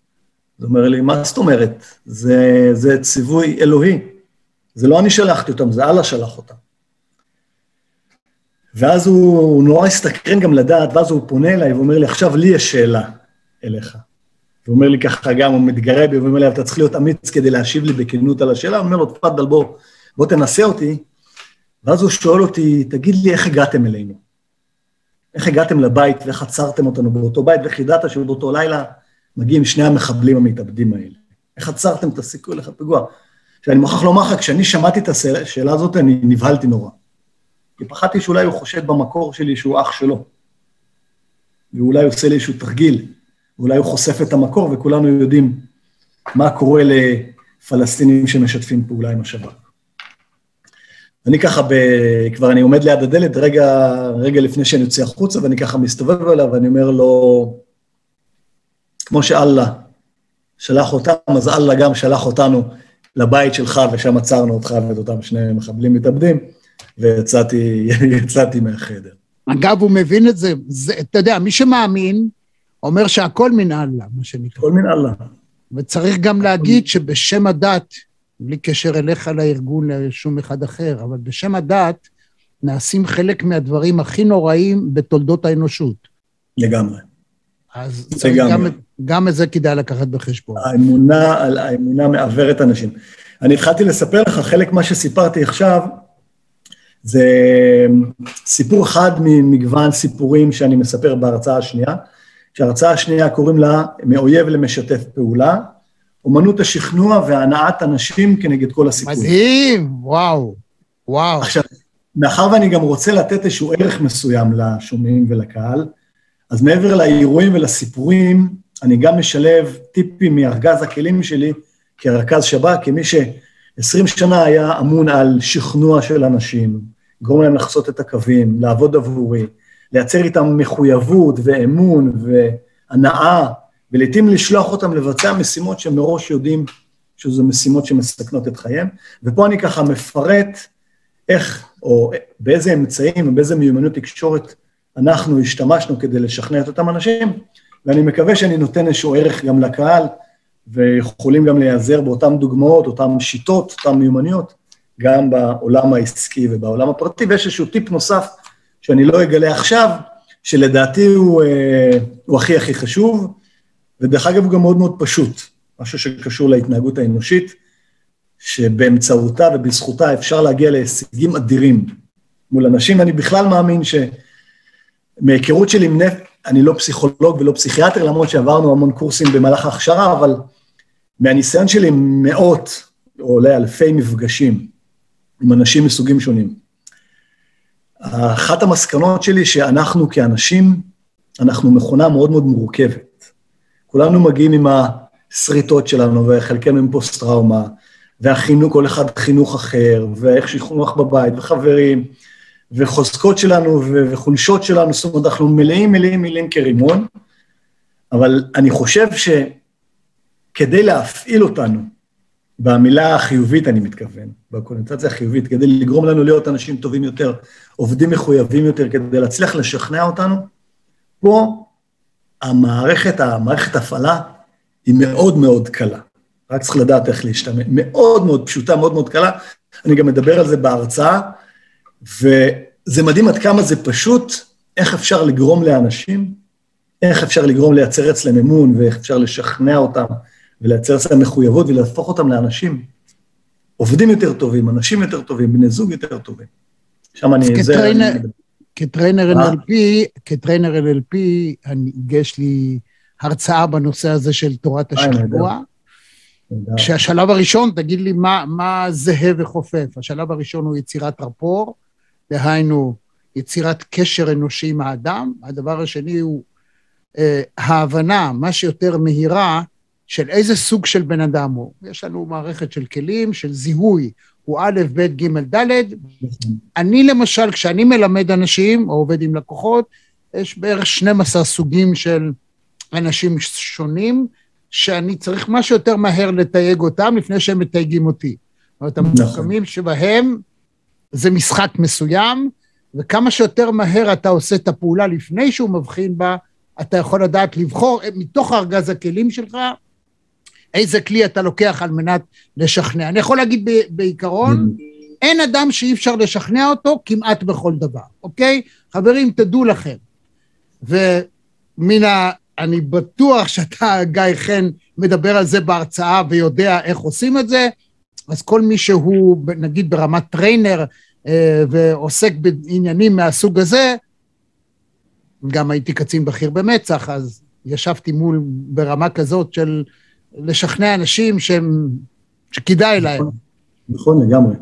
אז הוא אומר לי, מה זאת אומרת? זה, זה ציווי אלוהי. זה לא אני שלחתי אותם, זה אללה שלח אותם. ואז הוא, הוא נורא הסתקרן גם לדעת, ואז הוא פונה אליי ואומר לי, עכשיו לי יש שאלה אליך. הוא אומר לי ככה גם, הוא מתגרה בי, ואומר לי, אתה צריך להיות אמיץ כדי להשיב לי בכנות על השאלה, הוא אומר לו, תפאדל, בוא, בוא תנסה אותי. ואז הוא שואל אותי, תגיד לי, איך הגעתם אלינו? איך הגעתם לבית ואיך עצרתם אותנו באותו בית, ואיך ידעת שבאותו לילה מגיעים שני המחבלים המתאבדים האלה? איך עצרתם את הסיכוי לך פיגוע? שאני מוכרח לומר לך, כשאני שמעתי את השאלה הזאת, אני נבהלתי נורא. כי פחדתי שאולי הוא חושד במקור שלי שהוא אח שלו. ואולי הוא עושה לי איזשהו תרגיל, ואולי הוא חושף את המקור, וכולנו יודעים מה קורה לפלסטינים שמשתפים פעולה עם השב"כ. אני ככה, ב... כבר אני עומד ליד הדלת רגע, רגע לפני שאני יוצא החוצה, ואני ככה מסתובב אליו, ואני אומר לו, כמו שאללה שלח אותם, אז אללה גם שלח אותנו לבית שלך, ושם עצרנו אותך ואת אותם שני מחבלים מתאבדים, ויצאתי מהחדר. אגב, הוא מבין את זה, זה, אתה יודע, מי שמאמין, אומר שהכל מן אללה, מה שנקרא. הכל מן אללה. וצריך גם להגיד שבשם הדת, בלי קשר אליך לארגון, לשום אחד אחר, אבל בשם הדת, נעשים חלק מהדברים הכי נוראים בתולדות האנושות. לגמרי. אז גם, גם את זה כדאי לקחת בחשבון. האמונה, האמונה מעוורת אנשים. אני התחלתי לספר לך, חלק מה שסיפרתי עכשיו, זה סיפור אחד ממגוון סיפורים שאני מספר בהרצאה השנייה, שההרצאה השנייה קוראים לה מאויב למשתף פעולה, אומנות השכנוע והנעת אנשים כנגד כל הסיפורים. מדהים, וואו, וואו. עכשיו, מאחר ואני גם רוצה לתת איזשהו ערך מסוים לשומעים ולקהל, אז מעבר לאירועים ולסיפורים, אני גם משלב טיפים מארגז הכלים שלי כרכז שב"כ, כמי ש-20 שנה היה אמון על שכנוע של אנשים, לגרום להם לחצות את הקווים, לעבוד עבורי, לייצר איתם מחויבות ואמון והנאה, ולעיתים לשלוח אותם לבצע משימות שמראש יודעים שזו משימות שמסכנות את חייהם. ופה אני ככה מפרט איך, או באיזה אמצעים ובאיזה מיומנות תקשורת אנחנו השתמשנו כדי לשכנע את אותם אנשים, ואני מקווה שאני נותן איזשהו ערך גם לקהל, ויכולים גם להיעזר באותן דוגמאות, אותן שיטות, אותן מיומנויות, גם בעולם העסקי ובעולם הפרטי, ויש איזשהו טיפ נוסף שאני לא אגלה עכשיו, שלדעתי הוא, אה, הוא הכי הכי חשוב, ודרך אגב הוא גם מאוד מאוד פשוט, משהו שקשור להתנהגות האנושית, שבאמצעותה ובזכותה אפשר להגיע להישגים אדירים מול אנשים. אני בכלל מאמין שמהיכרות שלי עם נפט, אני לא פסיכולוג ולא פסיכיאטר, למרות שעברנו המון קורסים במהלך ההכשרה, אבל מהניסיון שלי מאות או אולי אלפי מפגשים עם אנשים מסוגים שונים. אחת המסקנות שלי שאנחנו כאנשים, אנחנו מכונה מאוד מאוד מורכבת. כולנו מגיעים עם השריטות שלנו, וחלקנו עם פוסט-טראומה, והחינוך, כל אחד חינוך אחר, ואיך שחינוך בבית, וחברים, וחוזקות שלנו וחולשות שלנו, זאת אומרת, אנחנו מלאים, מלאים, מלאים כרימון, אבל אני חושב שכדי להפעיל אותנו, במילה החיובית אני מתכוון, בקונוטציה החיובית, כדי לגרום לנו להיות אנשים טובים יותר, עובדים מחויבים יותר, כדי להצליח לשכנע אותנו, פה המערכת, המערכת הפעלה היא מאוד מאוד קלה. רק צריך לדעת איך להשתמש. מאוד מאוד פשוטה, מאוד מאוד קלה. אני גם מדבר על זה בהרצאה, וזה מדהים עד כמה זה פשוט, איך אפשר לגרום לאנשים, איך אפשר לגרום לייצר אצלם אמון, ואיך אפשר לשכנע אותם, ולייצר אצלם מחויבות, ולהפוך אותם לאנשים. עובדים יותר טובים, אנשים יותר טובים, בני זוג יותר טובים. שם אני... כטריינר, כטריינר NLP, כטריינר NLP, אני, יש לי הרצאה בנושא הזה של תורת השבוע. כשהשלב הראשון, תגיד לי מה, מה זהה וחופף. השלב הראשון הוא יצירת רפור, דהיינו יצירת קשר אנושי עם האדם. הדבר השני הוא אה, ההבנה, מה שיותר מהירה, של איזה סוג של בן אדם הוא. יש לנו מערכת של כלים, של זיהוי, הוא א', ב', ג', ד'. אני למשל, כשאני מלמד אנשים, או עובד עם לקוחות, יש בערך 12 סוגים של אנשים שונים, שאני צריך משהו יותר מהר לתייג אותם לפני שהם מתייגים אותי. זאת אומרת, נכון. המתוחכמים שבהם זה משחק מסוים, וכמה שיותר מהר אתה עושה את הפעולה לפני שהוא מבחין בה, אתה יכול לדעת לבחור מתוך ארגז הכלים שלך איזה כלי אתה לוקח על מנת לשכנע. אני יכול להגיד בעיקרון, אין אדם שאי אפשר לשכנע אותו כמעט בכל דבר, אוקיי? חברים, תדעו לכם. ומן ה... אני בטוח שאתה, גיא חן, מדבר על זה בהרצאה ויודע איך עושים את זה, אז כל מי שהוא, נגיד, ברמת trainer אה, ועוסק בעניינים מהסוג הזה, גם הייתי קצין בכיר במצ"ח, אז ישבתי מול, ברמה כזאת של לשכנע אנשים שהם, שכדאי להם. נכון, נכון לגמרי.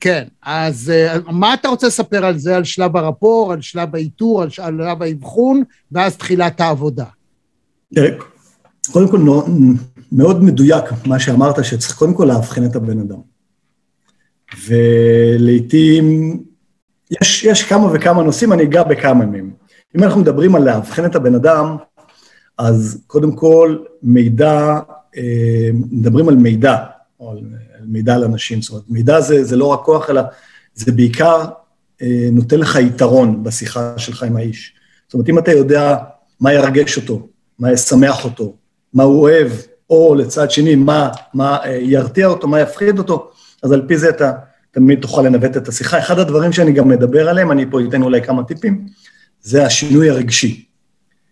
כן, אז אה, מה אתה רוצה לספר על זה, על שלב הרפור, על שלב האיתור, על שלב האבחון, ואז תחילת העבודה? תראה, קודם כל מאוד מדויק מה שאמרת, שצריך קודם כל לאבחן את הבן אדם. ולעיתים, יש, יש כמה וכמה נושאים, אני אגע בכמה מהם. אם אנחנו מדברים על לאבחן את הבן אדם, אז קודם כל מידע, אה, מדברים על מידע, או על מידע על אנשים, זאת אומרת, מידע זה, זה לא רק כוח, אלא זה בעיקר אה, נותן לך יתרון בשיחה שלך עם האיש. זאת אומרת, אם אתה יודע מה ירגש אותו, מה ישמח אותו, מה הוא אוהב, או לצד שני, מה, מה אה, ירתיע אותו, מה יפחיד אותו, אז על פי זה אתה תמיד תוכל לנווט את השיחה. אחד הדברים שאני גם מדבר עליהם, אני פה אתן אולי כמה טיפים, זה השינוי הרגשי.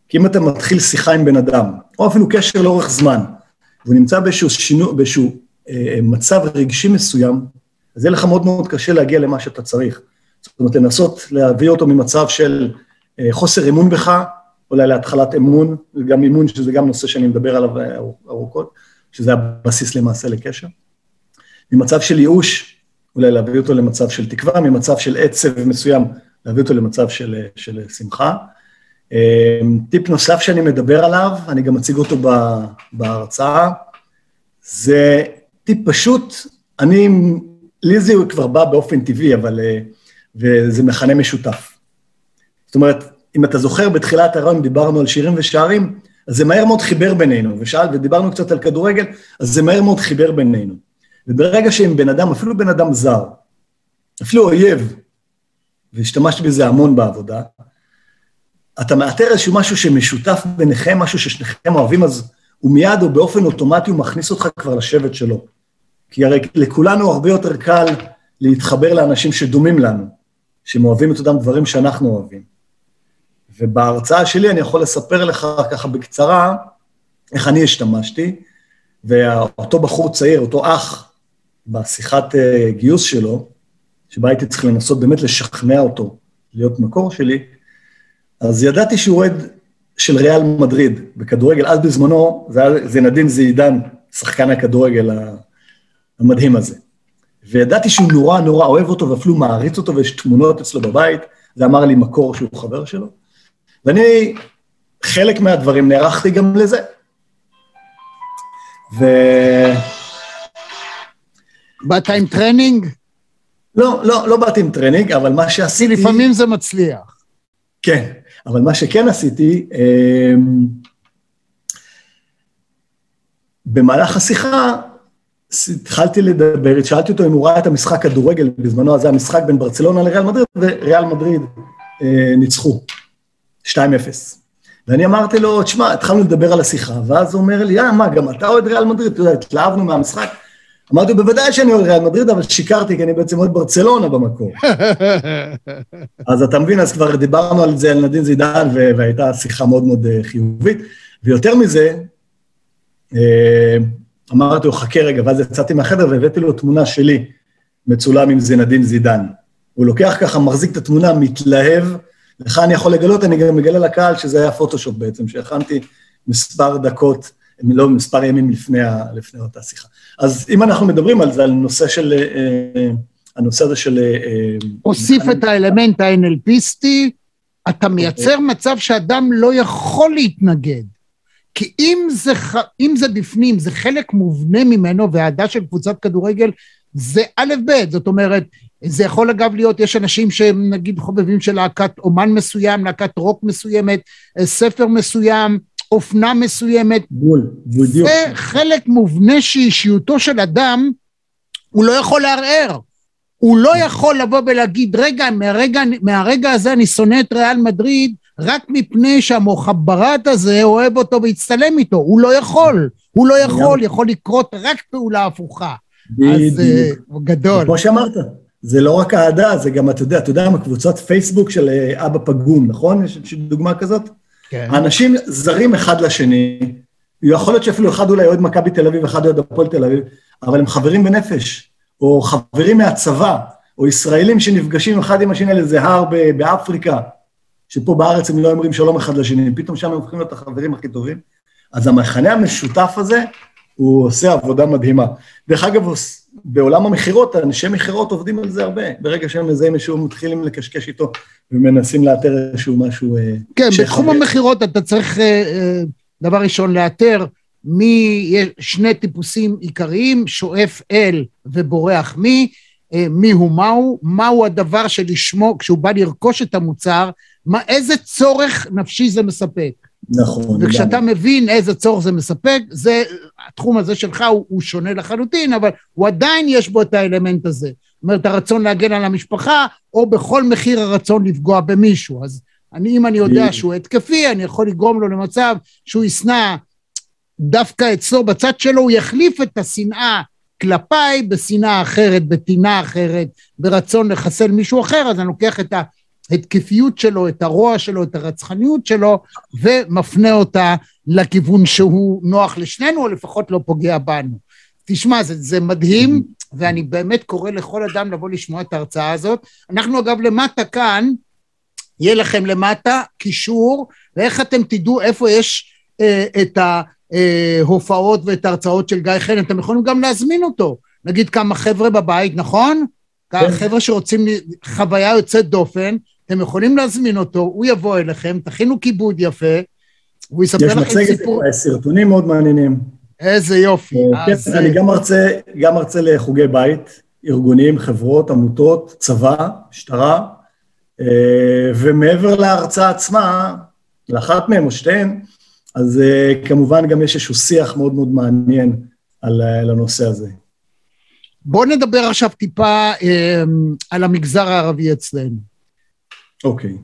כי אם אתה מתחיל שיחה עם בן אדם, או אפילו קשר לאורך זמן, והוא נמצא באיזשהו, שינו, באיזשהו אה, מצב רגשי מסוים, אז יהיה לך מאוד מאוד קשה להגיע למה שאתה צריך. זאת אומרת, לנסות להביא אותו ממצב של אה, חוסר אמון בך, אולי להתחלת אמון, וגם אמון, שזה גם נושא שאני מדבר עליו אה, ארוכות, שזה הבסיס למעשה לקשר. ממצב של ייאוש, אולי להביא אותו למצב של תקווה, ממצב של עצב מסוים, להביא אותו למצב של, של שמחה. אמ, טיפ נוסף שאני מדבר עליו, אני גם אציג אותו בהרצאה, זה טיפ פשוט, אני, לי זה כבר בא באופן טבעי, אבל, אה, וזה מכנה משותף. זאת אומרת, אם אתה זוכר, בתחילת הרעיון דיברנו על שירים ושערים, אז זה מהר מאוד חיבר בינינו, ושאל, ודיברנו קצת על כדורגל, אז זה מהר מאוד חיבר בינינו. וברגע שאם בן אדם, אפילו בן אדם זר, אפילו אויב, והשתמשתי בזה המון בעבודה, אתה מאתר איזשהו משהו שמשותף ביניכם, משהו ששניכם אוהבים, אז הוא מיד או באופן אוטומטי הוא מכניס אותך כבר לשבט שלו. כי הרי לכולנו הרבה יותר קל להתחבר לאנשים שדומים לנו, שהם אוהבים את אותם דברים שאנחנו אוהבים. ובהרצאה שלי אני יכול לספר לך ככה בקצרה איך אני השתמשתי, ואותו בחור צעיר, אותו אח, בשיחת uh, גיוס שלו, שבה הייתי צריך לנסות באמת לשכנע אותו להיות מקור שלי, אז ידעתי שהוא אוהד של ריאל מדריד בכדורגל. אז בזמנו זה היה זנדין זעידן, שחקן הכדורגל המדהים הזה. וידעתי שהוא נורא נורא אוהב אותו ואפילו מעריץ אותו, ויש תמונות אצלו בבית, זה אמר לי מקור שהוא חבר שלו. ואני, חלק מהדברים נערכתי גם לזה. ו... באת עם טרנינג? לא, לא, לא באתי עם טרנינג, אבל מה שעשיתי... לפעמים זה מצליח. כן, אבל מה שכן עשיתי, אמ, במהלך השיחה התחלתי לדבר, שאלתי אותו אם הוא ראה את המשחק כדורגל, בזמנו זה המשחק בין ברצלונה לריאל מדריד, וריאל מדריד אה, ניצחו, 2-0. ואני אמרתי לו, תשמע, התחלנו לדבר על השיחה, ואז הוא אומר לי, אה, מה, גם אתה אוהד ריאל מדריד? אתה יודע, התלהבנו מהמשחק. אמרתי, בוודאי שאני אוהד ריאל מדריד, אבל שיקרתי, כי אני בעצם אוהד ברצלונה במקור. אז אתה מבין, אז כבר דיברנו על זה, על נדין זידן, והייתה שיחה מאוד מאוד אה, חיובית. ויותר מזה, אה, אמרתי לו, חכה רגע, ואז יצאתי מהחדר והבאתי לו תמונה שלי, מצולם עם זינדין זידן. הוא לוקח ככה, מחזיק את התמונה, מתלהב, לך אני יכול לגלות, אני גם מגלה לקהל שזה היה פוטושופ בעצם, שהכנתי מספר דקות, לא מספר ימים לפני, ה, לפני אותה שיחה. אז אם אנחנו מדברים על זה, על נושא של, אה, אה, הנושא הזה של... הוסיף את האלמנט ה-NLPיסטי, אתה מייצר אוקיי. מצב שאדם לא יכול להתנגד. כי אם זה, אם זה בפנים, זה חלק מובנה ממנו, והאהדה של קבוצת כדורגל זה א' ב', זאת אומרת, זה יכול אגב להיות, יש אנשים שהם נגיד חובבים של להקת אומן מסוים, להקת רוק מסוימת, ספר מסוים, אופנה מסוימת. בול, בדיוק. זה חלק מובנה שאישיותו של אדם, הוא לא יכול לערער. הוא לא יכול לבוא ולהגיד, רגע, מהרגע, מהרגע הזה אני שונא את ריאל מדריד, רק מפני שהמוחברט הזה אוהב אותו והצטלם איתו. הוא לא יכול, הוא לא יכול, יכול לקרות רק פעולה הפוכה. אז אה, הוא גדול. כמו שאמרת, זה לא רק אהדה, זה גם, אתה יודע, אתה יודע מה, קבוצות פייסבוק של אה, אבא פגום, נכון? יש דוגמה כזאת? כן. האנשים זרים אחד לשני, יכול להיות שאפילו אחד אולי אוהד מכבי תל אביב, אחד אוהד הפועל תל אביב, אבל הם חברים בנפש, או חברים מהצבא, או ישראלים שנפגשים אחד עם השני על איזה הר באפריקה, שפה בארץ הם לא אומרים שלום אחד לשני, פתאום שם הם הופכים להיות החברים הכי טובים. אז המכנה המשותף הזה, הוא עושה עבודה מדהימה. דרך אגב, בעולם המכירות, אנשי מכירות עובדים על זה הרבה. ברגע שהם מזהים מישהו, מתחילים לקשקש איתו ומנסים לאתר איזשהו משהו... אה, כן, שחבר. בתחום המכירות אתה צריך, אה, אה, דבר ראשון, לאתר מי, שני טיפוסים עיקריים, שואף אל ובורח מי, מי הוא מהו, מהו הדבר שלשמו, כשהוא בא לרכוש את המוצר, מה, איזה צורך נפשי זה מספק. נכון. וכשאתה מבין איזה צורך זה מספק, זה, התחום הזה שלך הוא, הוא שונה לחלוטין, אבל הוא עדיין יש בו את האלמנט הזה. זאת אומרת, הרצון להגן על המשפחה, או בכל מחיר הרצון לפגוע במישהו. אז אני, אם אני יודע שהוא התקפי, אני יכול לגרום לו למצב שהוא ישנא דווקא אצלו, בצד שלו, הוא יחליף את השנאה כלפיי בשנאה אחרת, בטינה אחרת, ברצון לחסל מישהו אחר, אז אני לוקח את ה... ההתקפיות שלו, את הרוע שלו, את הרצחניות שלו, ומפנה אותה לכיוון שהוא נוח לשנינו, או לפחות לא פוגע בנו. תשמע, זה, זה מדהים, ואני באמת קורא לכל אדם לבוא לשמוע את ההרצאה הזאת. אנחנו אגב למטה כאן, יהיה לכם למטה קישור, ואיך אתם תדעו איפה יש אה, את ההופעות ואת ההרצאות של גיא חן, אתם יכולים גם להזמין אותו. נגיד כמה חבר'ה בבית, נכון? כן. חבר'ה שרוצים חוויה יוצאת דופן, אתם יכולים להזמין אותו, הוא יבוא אליכם, תכינו כיבוד יפה, הוא יספר לכם סיפור... יש מצגת, סרטונים מאוד מעניינים. איזה יופי. אה, כן, אני גם מרצה, גם מרצה לחוגי בית, ארגונים, חברות, עמותות, צבא, משטרה, אה, ומעבר להרצאה עצמה, לאחת מהן או שתיהן, אז אה, כמובן גם יש איזשהו שיח מאוד מאוד מעניין על, על הנושא הזה. בואו נדבר עכשיו טיפה אה, על המגזר הערבי אצלנו. אוקיי.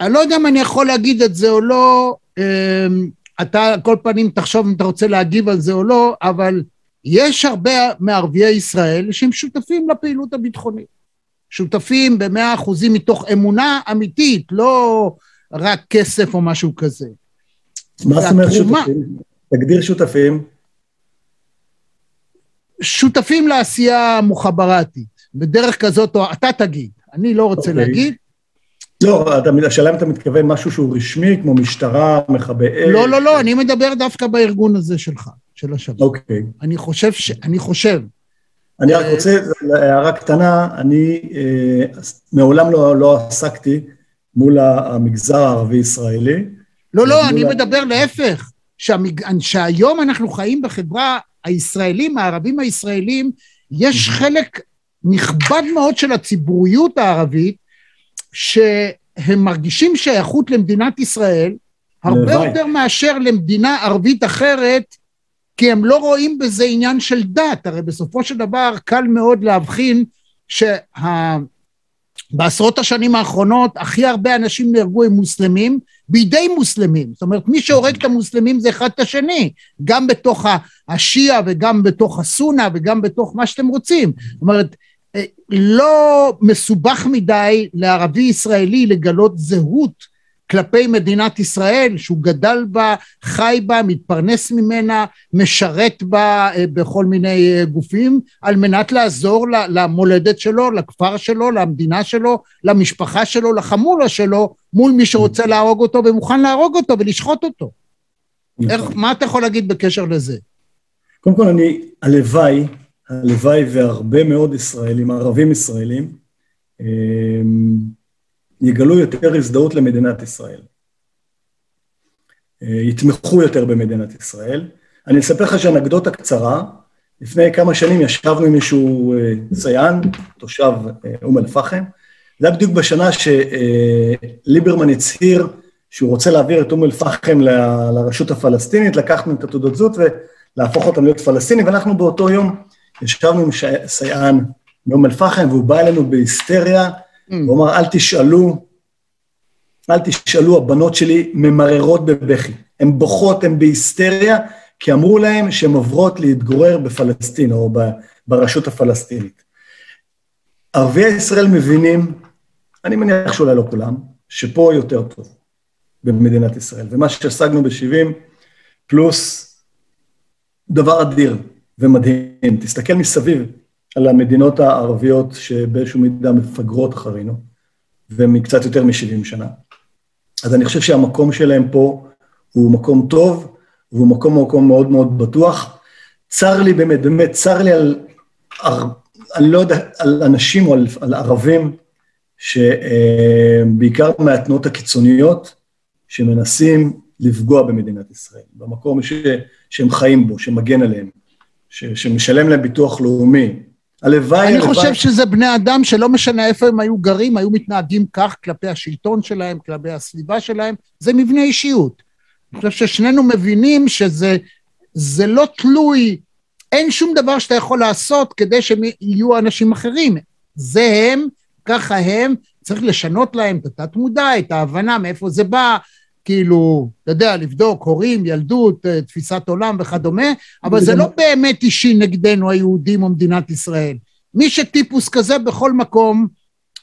אני לא יודע אם אני יכול להגיד את זה או לא, אמ, אתה על כל פנים תחשוב אם אתה רוצה להגיב על זה או לא, אבל יש הרבה מערביי ישראל שהם שותפים לפעילות הביטחונית. שותפים במאה אחוזים מתוך אמונה אמיתית, לא רק כסף או משהו כזה. מה זאת אומרת שותפים? תגדיר שותפים. שותפים לעשייה מוחברתית, בדרך כזאת, או אתה תגיד. אני לא רוצה okay. אוקיי. להגיד. לא, השאלה אם אתה מתכוון משהו שהוא רשמי, כמו משטרה, מכבי אש. לא, לא, לא, אני מדבר דווקא בארגון הזה שלך, של השב"כ. אוקיי. Okay. אני חושב ש... אני חושב. אני רק אה, רוצה, הערה קטנה, אני אה, מעולם לא, לא עסקתי מול המגזר הערבי-ישראלי. לא, לא, אני מדבר להפך, שהמג... שהיום אנחנו חיים בחברה הישראלים, הערבים הישראלים, יש חלק נכבד מאוד של הציבוריות הערבית, שהם מרגישים שייכות למדינת ישראל, הרבה יותר מאשר למדינה ערבית אחרת, כי הם לא רואים בזה עניין של דת, הרי בסופו של דבר קל מאוד להבחין שבעשרות שה... השנים האחרונות הכי הרבה אנשים נהרגו הם מוסלמים, בידי מוסלמים. זאת אומרת, מי שהורג את המוסלמים זה אחד את השני, גם בתוך השיעה וגם בתוך הסונה וגם בתוך מה שאתם רוצים. זאת אומרת, לא מסובך מדי לערבי ישראלי לגלות זהות כלפי מדינת ישראל שהוא גדל בה, חי בה, מתפרנס ממנה, משרת בה אה, בכל מיני אה, גופים על מנת לעזור למולדת שלו, לכפר שלו, למדינה שלו, למשפחה שלו, לחמולה שלו מול מי שרוצה להרוג אותו ומוכן להרוג אותו ולשחוט אותו. נכון. איך, מה אתה יכול להגיד בקשר לזה? קודם כל אני, הלוואי, הלוואי והרבה מאוד ישראלים, ערבים ישראלים, אה, יגלו יותר הזדהות למדינת ישראל. אה, יתמכו יותר במדינת ישראל. אני אספר לך שאנקדוטה קצרה, לפני כמה שנים ישבנו עם איזשהו אה, סייען, תושב אום אל-פחם, זה היה בדיוק בשנה שליברמן הצהיר שהוא רוצה להעביר את אום אל-פחם לרשות הפלסטינית, לקחנו את התעודות זהות ולהפוך אותם להיות פלסטינים, ואנחנו באותו יום ישבנו עם סייען מאום אל-פחם, והוא בא אלינו בהיסטריה, Mm. הוא אמר, אל תשאלו, אל תשאלו, הבנות שלי ממררות בבכי. הן בוכות, הן בהיסטריה, כי אמרו להן שהן עוברות להתגורר בפלסטין או ברשות הפלסטינית. ערביי ישראל מבינים, אני מניח שאולי לא כולם, שפה יותר טוב במדינת ישראל. ומה שהשגנו ב-70 פלוס דבר אדיר ומדהים. תסתכל מסביב, על המדינות הערביות שבאיזשהו מידה מפגרות אחרינו, ומקצת יותר מ-70 שנה. אז אני חושב שהמקום שלהם פה הוא מקום טוב, והוא מקום מקום מאוד מאוד בטוח. צר לי באמת, באמת, צר לי על, אני לא יודע, על אנשים או על, על ערבים, שבעיקר מהתנועות הקיצוניות, שמנסים לפגוע במדינת ישראל, במקום ש, שהם חיים בו, שמגן עליהם, ש, שמשלם להם ביטוח לאומי, הלוואי... אני הלוואי... חושב שזה בני אדם שלא משנה איפה הם היו גרים, היו מתנהגים כך כלפי השלטון שלהם, כלפי הסביבה שלהם, זה מבנה אישיות. אני חושב ששנינו מבינים שזה זה לא תלוי, אין שום דבר שאתה יכול לעשות כדי שהם יהיו אנשים אחרים. זה הם, ככה הם, צריך לשנות להם את התת-מודע, את ההבנה מאיפה זה בא, כאילו, אתה יודע, לבדוק הורים, ילדות, אה, תפיסת עולם וכדומה, אבל זה לא באמת אישי נגדנו היהודים או מדינת ישראל. מי שטיפוס כזה בכל מקום,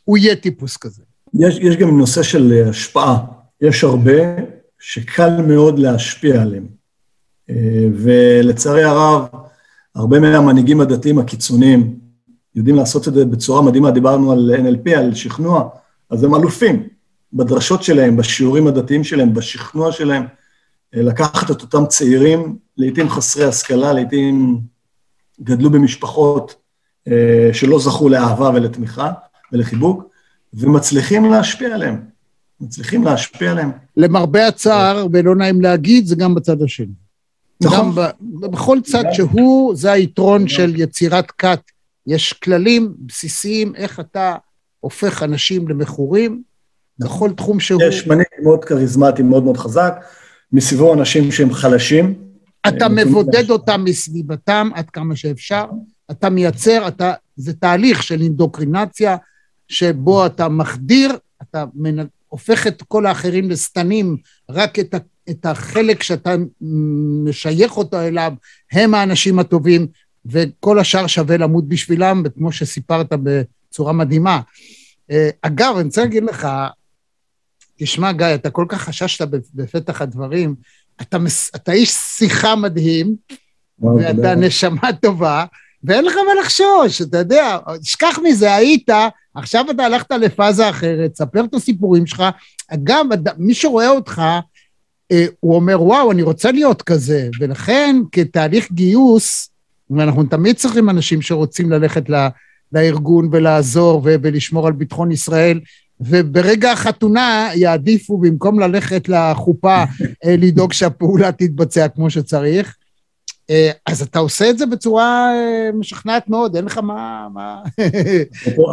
הוא יהיה טיפוס כזה. יש, יש גם נושא של אה, השפעה. יש הרבה שקל מאוד להשפיע עליהם. אה, ולצערי הרב, הרבה מהמנהיגים הדתיים הקיצוניים יודעים לעשות את זה בצורה מדהימה, דיברנו על NLP, על שכנוע, אז הם אלופים. בדרשות שלהם, בשיעורים הדתיים שלהם, בשכנוע שלהם, אה, לקחת את אותם צעירים, לעיתים חסרי השכלה, לעיתים גדלו במשפחות אה, שלא זכו לאהבה ולתמיכה ולחיבוק, ומצליחים להשפיע עליהם. מצליחים להשפיע עליהם. למרבה הצער, ולא נעים להגיד, זה גם בצד השני. נכון. גם בכל צד שהוא, זה היתרון של יצירת כת. יש כללים בסיסיים איך אתה הופך אנשים למכורים, בכל תחום שהוא. יש מנהיג מאוד כריזמטי, מאוד מאוד חזק, מסביבו אנשים שהם חלשים. אתה מבודד אותם מסביבתם עד כמה שאפשר, אתה מייצר, אתה, זה תהליך של אינדוקרינציה, שבו אתה מחדיר, אתה מנ... הופך את כל האחרים לשטנים, רק את, ה... את החלק שאתה משייך אותו אליו, הם האנשים הטובים, וכל השאר שווה למות בשבילם, וכמו שסיפרת בצורה מדהימה. אה, אגב, אני רוצה להגיד לך, תשמע, גיא, אתה כל כך חששת בפתח הדברים, אתה, מס, אתה איש שיחה מדהים, ואתה נשמה טובה, ואין לך מה לחשוש, אתה יודע, תשכח מזה, היית, עכשיו אתה הלכת לפאזה אחרת, ספר את הסיפורים שלך. אגב, מי שרואה אותך, אה, הוא אומר, וואו, אני רוצה להיות כזה, ולכן כתהליך גיוס, ואנחנו תמיד צריכים אנשים שרוצים ללכת לארגון ולעזור ולשמור על ביטחון ישראל, וברגע החתונה יעדיפו, במקום ללכת לחופה, אה, לדאוג שהפעולה תתבצע כמו שצריך. אה, אז אתה עושה את זה בצורה אה, משכנעת מאוד, אין לך מה...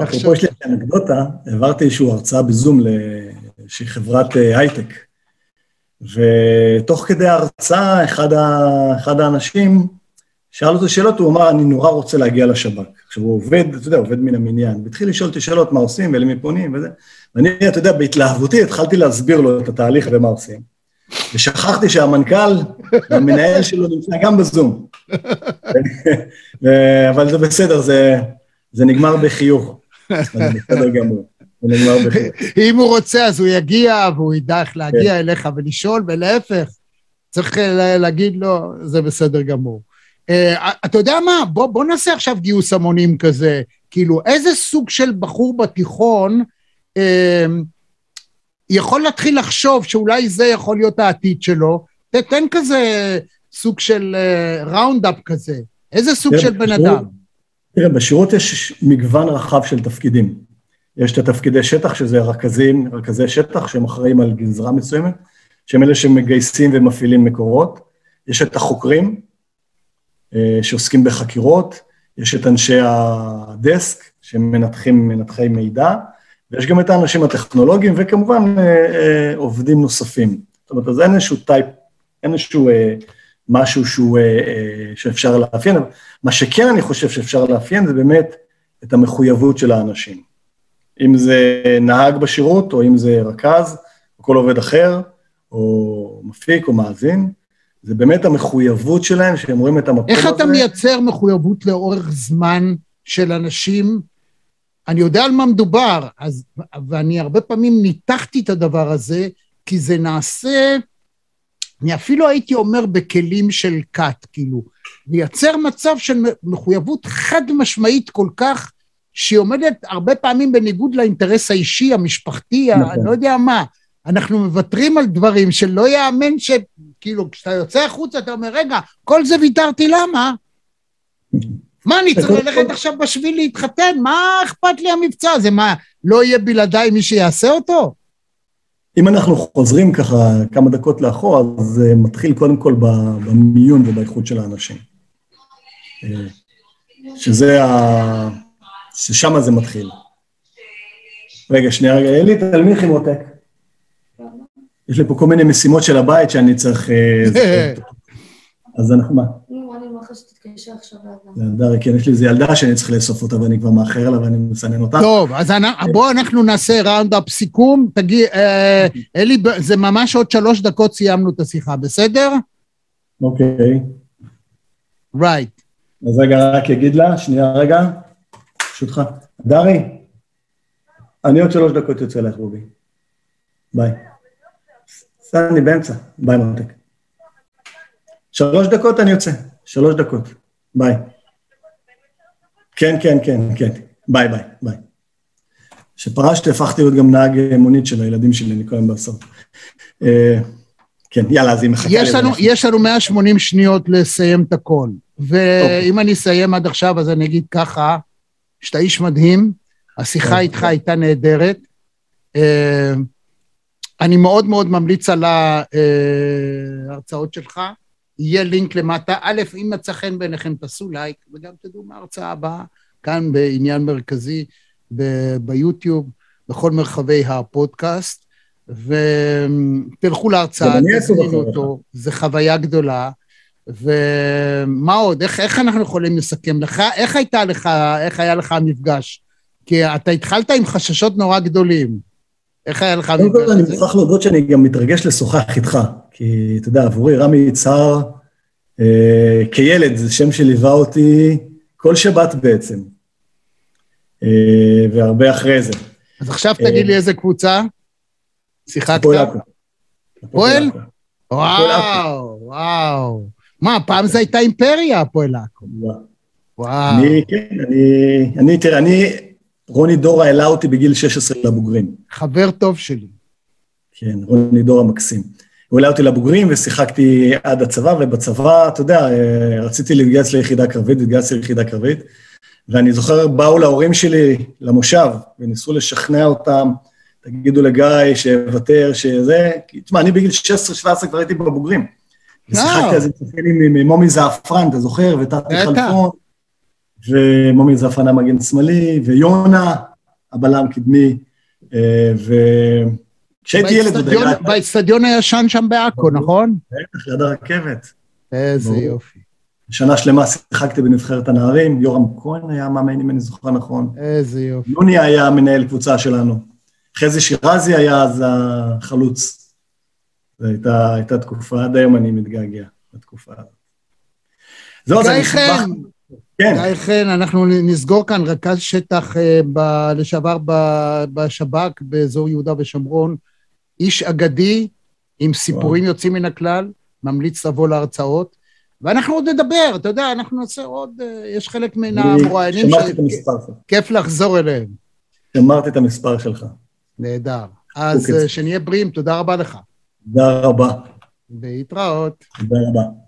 אפרופו יש לי אנקדוטה, העברתי איזושהי הרצאה בזום לאיזושהי חברת הייטק, ותוך כדי ההרצאה, אחד, ה... אחד האנשים שאל אותו שאלות, הוא אמר, אני נורא רוצה להגיע לשב"כ. עכשיו, הוא עובד, אתה יודע, עובד מן המניין, והתחיל לשאול אותי שאלות, מה עושים ולמי פונים וזה, ואני, אתה יודע, בהתלהבותי התחלתי להסביר לו את התהליך ומה עושים. ושכחתי שהמנכ"ל והמנהל שלו נמצא גם בזום. אבל זה בסדר, זה, זה נגמר בחיוך. זה בסדר גמור. זה נגמר בחיוך. אם הוא רוצה, אז הוא יגיע, והוא ידע איך להגיע אליך ולשאול, ולהפך. צריך להגיד לו, זה בסדר גמור. אה, אתה יודע מה? בוא, בוא נעשה עכשיו גיוס המונים כזה. כאילו, איזה סוג של בחור בתיכון אה, יכול להתחיל לחשוב שאולי זה יכול להיות העתיד שלו? תתן כזה סוג של roundup כזה. איזה סוג תראה, של בן אדם? תראה, בשירות יש מגוון רחב של תפקידים. יש את התפקידי שטח, שזה רכזים, רכזי שטח, שהם אחראים על גזרה מסוימת, שהם אלה שמגייסים ומפעילים מקורות. יש את החוקרים, אה, שעוסקים בחקירות, יש את אנשי הדסק, שהם מנתחים, מנתחי מידע, ויש גם את האנשים הטכנולוגיים, וכמובן אה, אה, עובדים נוספים. זאת אומרת, אז אין איזשהו type, אין איזשהו אה, משהו שהוא, אה, אה, שאפשר לאפיין, אבל מה שכן אני חושב שאפשר לאפיין זה באמת את המחויבות של האנשים. אם זה נהג בשירות, או אם זה רכז, או כל עובד אחר, או מפיק, או מאזין, זה באמת המחויבות שלהם, שהם רואים את המקום איך הזה. אתה מייצר מחויבות לאורך זמן של אנשים? אני יודע על מה מדובר, אז, ואני הרבה פעמים ניתחתי את הדבר הזה, כי זה נעשה, אני אפילו הייתי אומר בכלים של כת, כאילו, לייצר מצב של מחויבות חד משמעית כל כך, שהיא עומדת הרבה פעמים בניגוד לאינטרס האישי, המשפחתי, נכון. אני לא יודע מה. אנחנו מוותרים על דברים שלא יאמן ש... כאילו, כשאתה יוצא החוצה, אתה אומר, רגע, כל זה ויתרתי, למה? מה, אני צריך ללכת עכשיו בשביל להתחתן? מה אכפת לי המבצע הזה? מה, לא יהיה בלעדיי מי שיעשה אותו? אם אנחנו חוזרים ככה כמה דקות לאחור, אז זה מתחיל קודם כל במיון ובאיכות של האנשים. אה, שזה ה... ששם זה מתחיל. רגע, שנייה, רגע, אלי, תלמיכי מותק. יש לי פה כל מיני משימות של הבית שאני צריך... אה, זה- אז אנחנו, מה? נו, אני אומר לך שתתקשר עכשיו ילדה, כן, יש לי איזו ילדה שאני צריך לאסוף אותה ואני כבר מאחר לה ואני מסנן אותה. טוב, אז בואו אנחנו נעשה round-up סיכום. תגיד, אה, אלי, זה ממש עוד שלוש דקות סיימנו את השיחה, בסדר? אוקיי. right. אז רגע, רק אגיד לה, שנייה רגע, ברשותך. דרי, אני עוד שלוש דקות יוצא לך, רובי. ביי. סע, אני באמצע. ביי, מותק. שלוש דקות אני יוצא, שלוש דקות. ביי. כן, כן, כן, כן. ביי, ביי, ביי. כשפרשתי הפכתי להיות גם נהג אה, מונית של הילדים שלי, אני כל היום. אה, כן, יאללה, אז היא מחכה לי. יש לנו, ואנחנו- יש לנו 180 שניות לסיים את הכל. ואם אוקיי. אני אסיים עד עכשיו, אז אני אגיד ככה, שאתה איש מדהים, השיחה כן. איתך הייתה נהדרת. אה, אני מאוד מאוד ממליץ על ההרצאות שלך. יהיה לינק למטה. א', אם מצא חן בעיניכם, תעשו לייק, וגם תדעו מה ההרצאה הבאה, כאן בעניין מרכזי ביוטיוב, בכל מרחבי הפודקאסט. ותלכו להרצאה, תזמינו. אותו, זו חוויה גדולה. ומה עוד? איך, איך אנחנו יכולים לסכם לך? איך הייתה לך, איך היה לך המפגש? כי אתה התחלת עם חששות נורא גדולים. איך היה לך קודם כל, אני? מוכרח להודות שאני גם מתרגש לשוחח איתך, כי אתה יודע, עבורי רמי יצהר, אה, כילד, זה שם שליווה אותי כל שבת בעצם, אה, והרבה אחרי זה. אז עכשיו תגיד לי איזה קבוצה? שיחקת? הפועל עכו. הפועל? וואו, וואו. מה, פעם זו הייתה אימפריה, הפועל עכו. וואו. אני, כן, אני, אני, תראה, אני, רוני דורה העלה אותי בגיל 16 לבוגרים. חבר טוב שלי. כן, רוני דור המקסים. הוא העלה אותי לבוגרים ושיחקתי עד הצבא, ובצבא, אתה יודע, אה, רציתי להתגייס ליחידה קרבית, התגייסתי ליחידה קרבית, ואני זוכר, באו להורים שלי למושב, וניסו לשכנע אותם, תגידו לגיא שיוותר, שזה... כי, תשמע, אני בגיל 16-17 כבר הייתי בבוגרים. ושיחקתי אז עם מומי זעפרן, אתה זוכר? בטח. חלפון, ומומי זעפרן המגן שמאלי, ויונה, הבלם קדמי, אה, ו... כשהייתי ילד עוד באצטדיון- היה... באצטדיון הישן שם בעכו, נכון? בטח, ליד הרכבת. איזה. יופי. שנה שלמה שיחקתי בנבחרת הנערים, יורם כהן היה מאמן, אם אני זוכר נכון. איזה יופי. יוני היה מנהל קבוצה שלנו. חזי שירזי היה אז החלוץ. זו הייתה, הייתה תקופה, עד היום אני מתגעגע לתקופה הזאת. זהו, אז אני. חן, כן, גיא חן, אנחנו נסגור כאן רכז שטח אה, ב- לשעבר בשב"כ באזור יהודה ושומרון, איש אגדי עם סיפורים יוצאים מן הכלל, ממליץ לבוא להרצאות, ואנחנו עוד נדבר, אתה יודע, אנחנו נעשה עוד, אה, יש חלק מן המרואיינים שמרתי את המספר שלך. שכיף לחזור אליהם. שמרתי את המספר שלך. נהדר. אז אוקיי. שנהיה בריאים, תודה רבה לך. תודה רבה. להתראות. תודה רבה.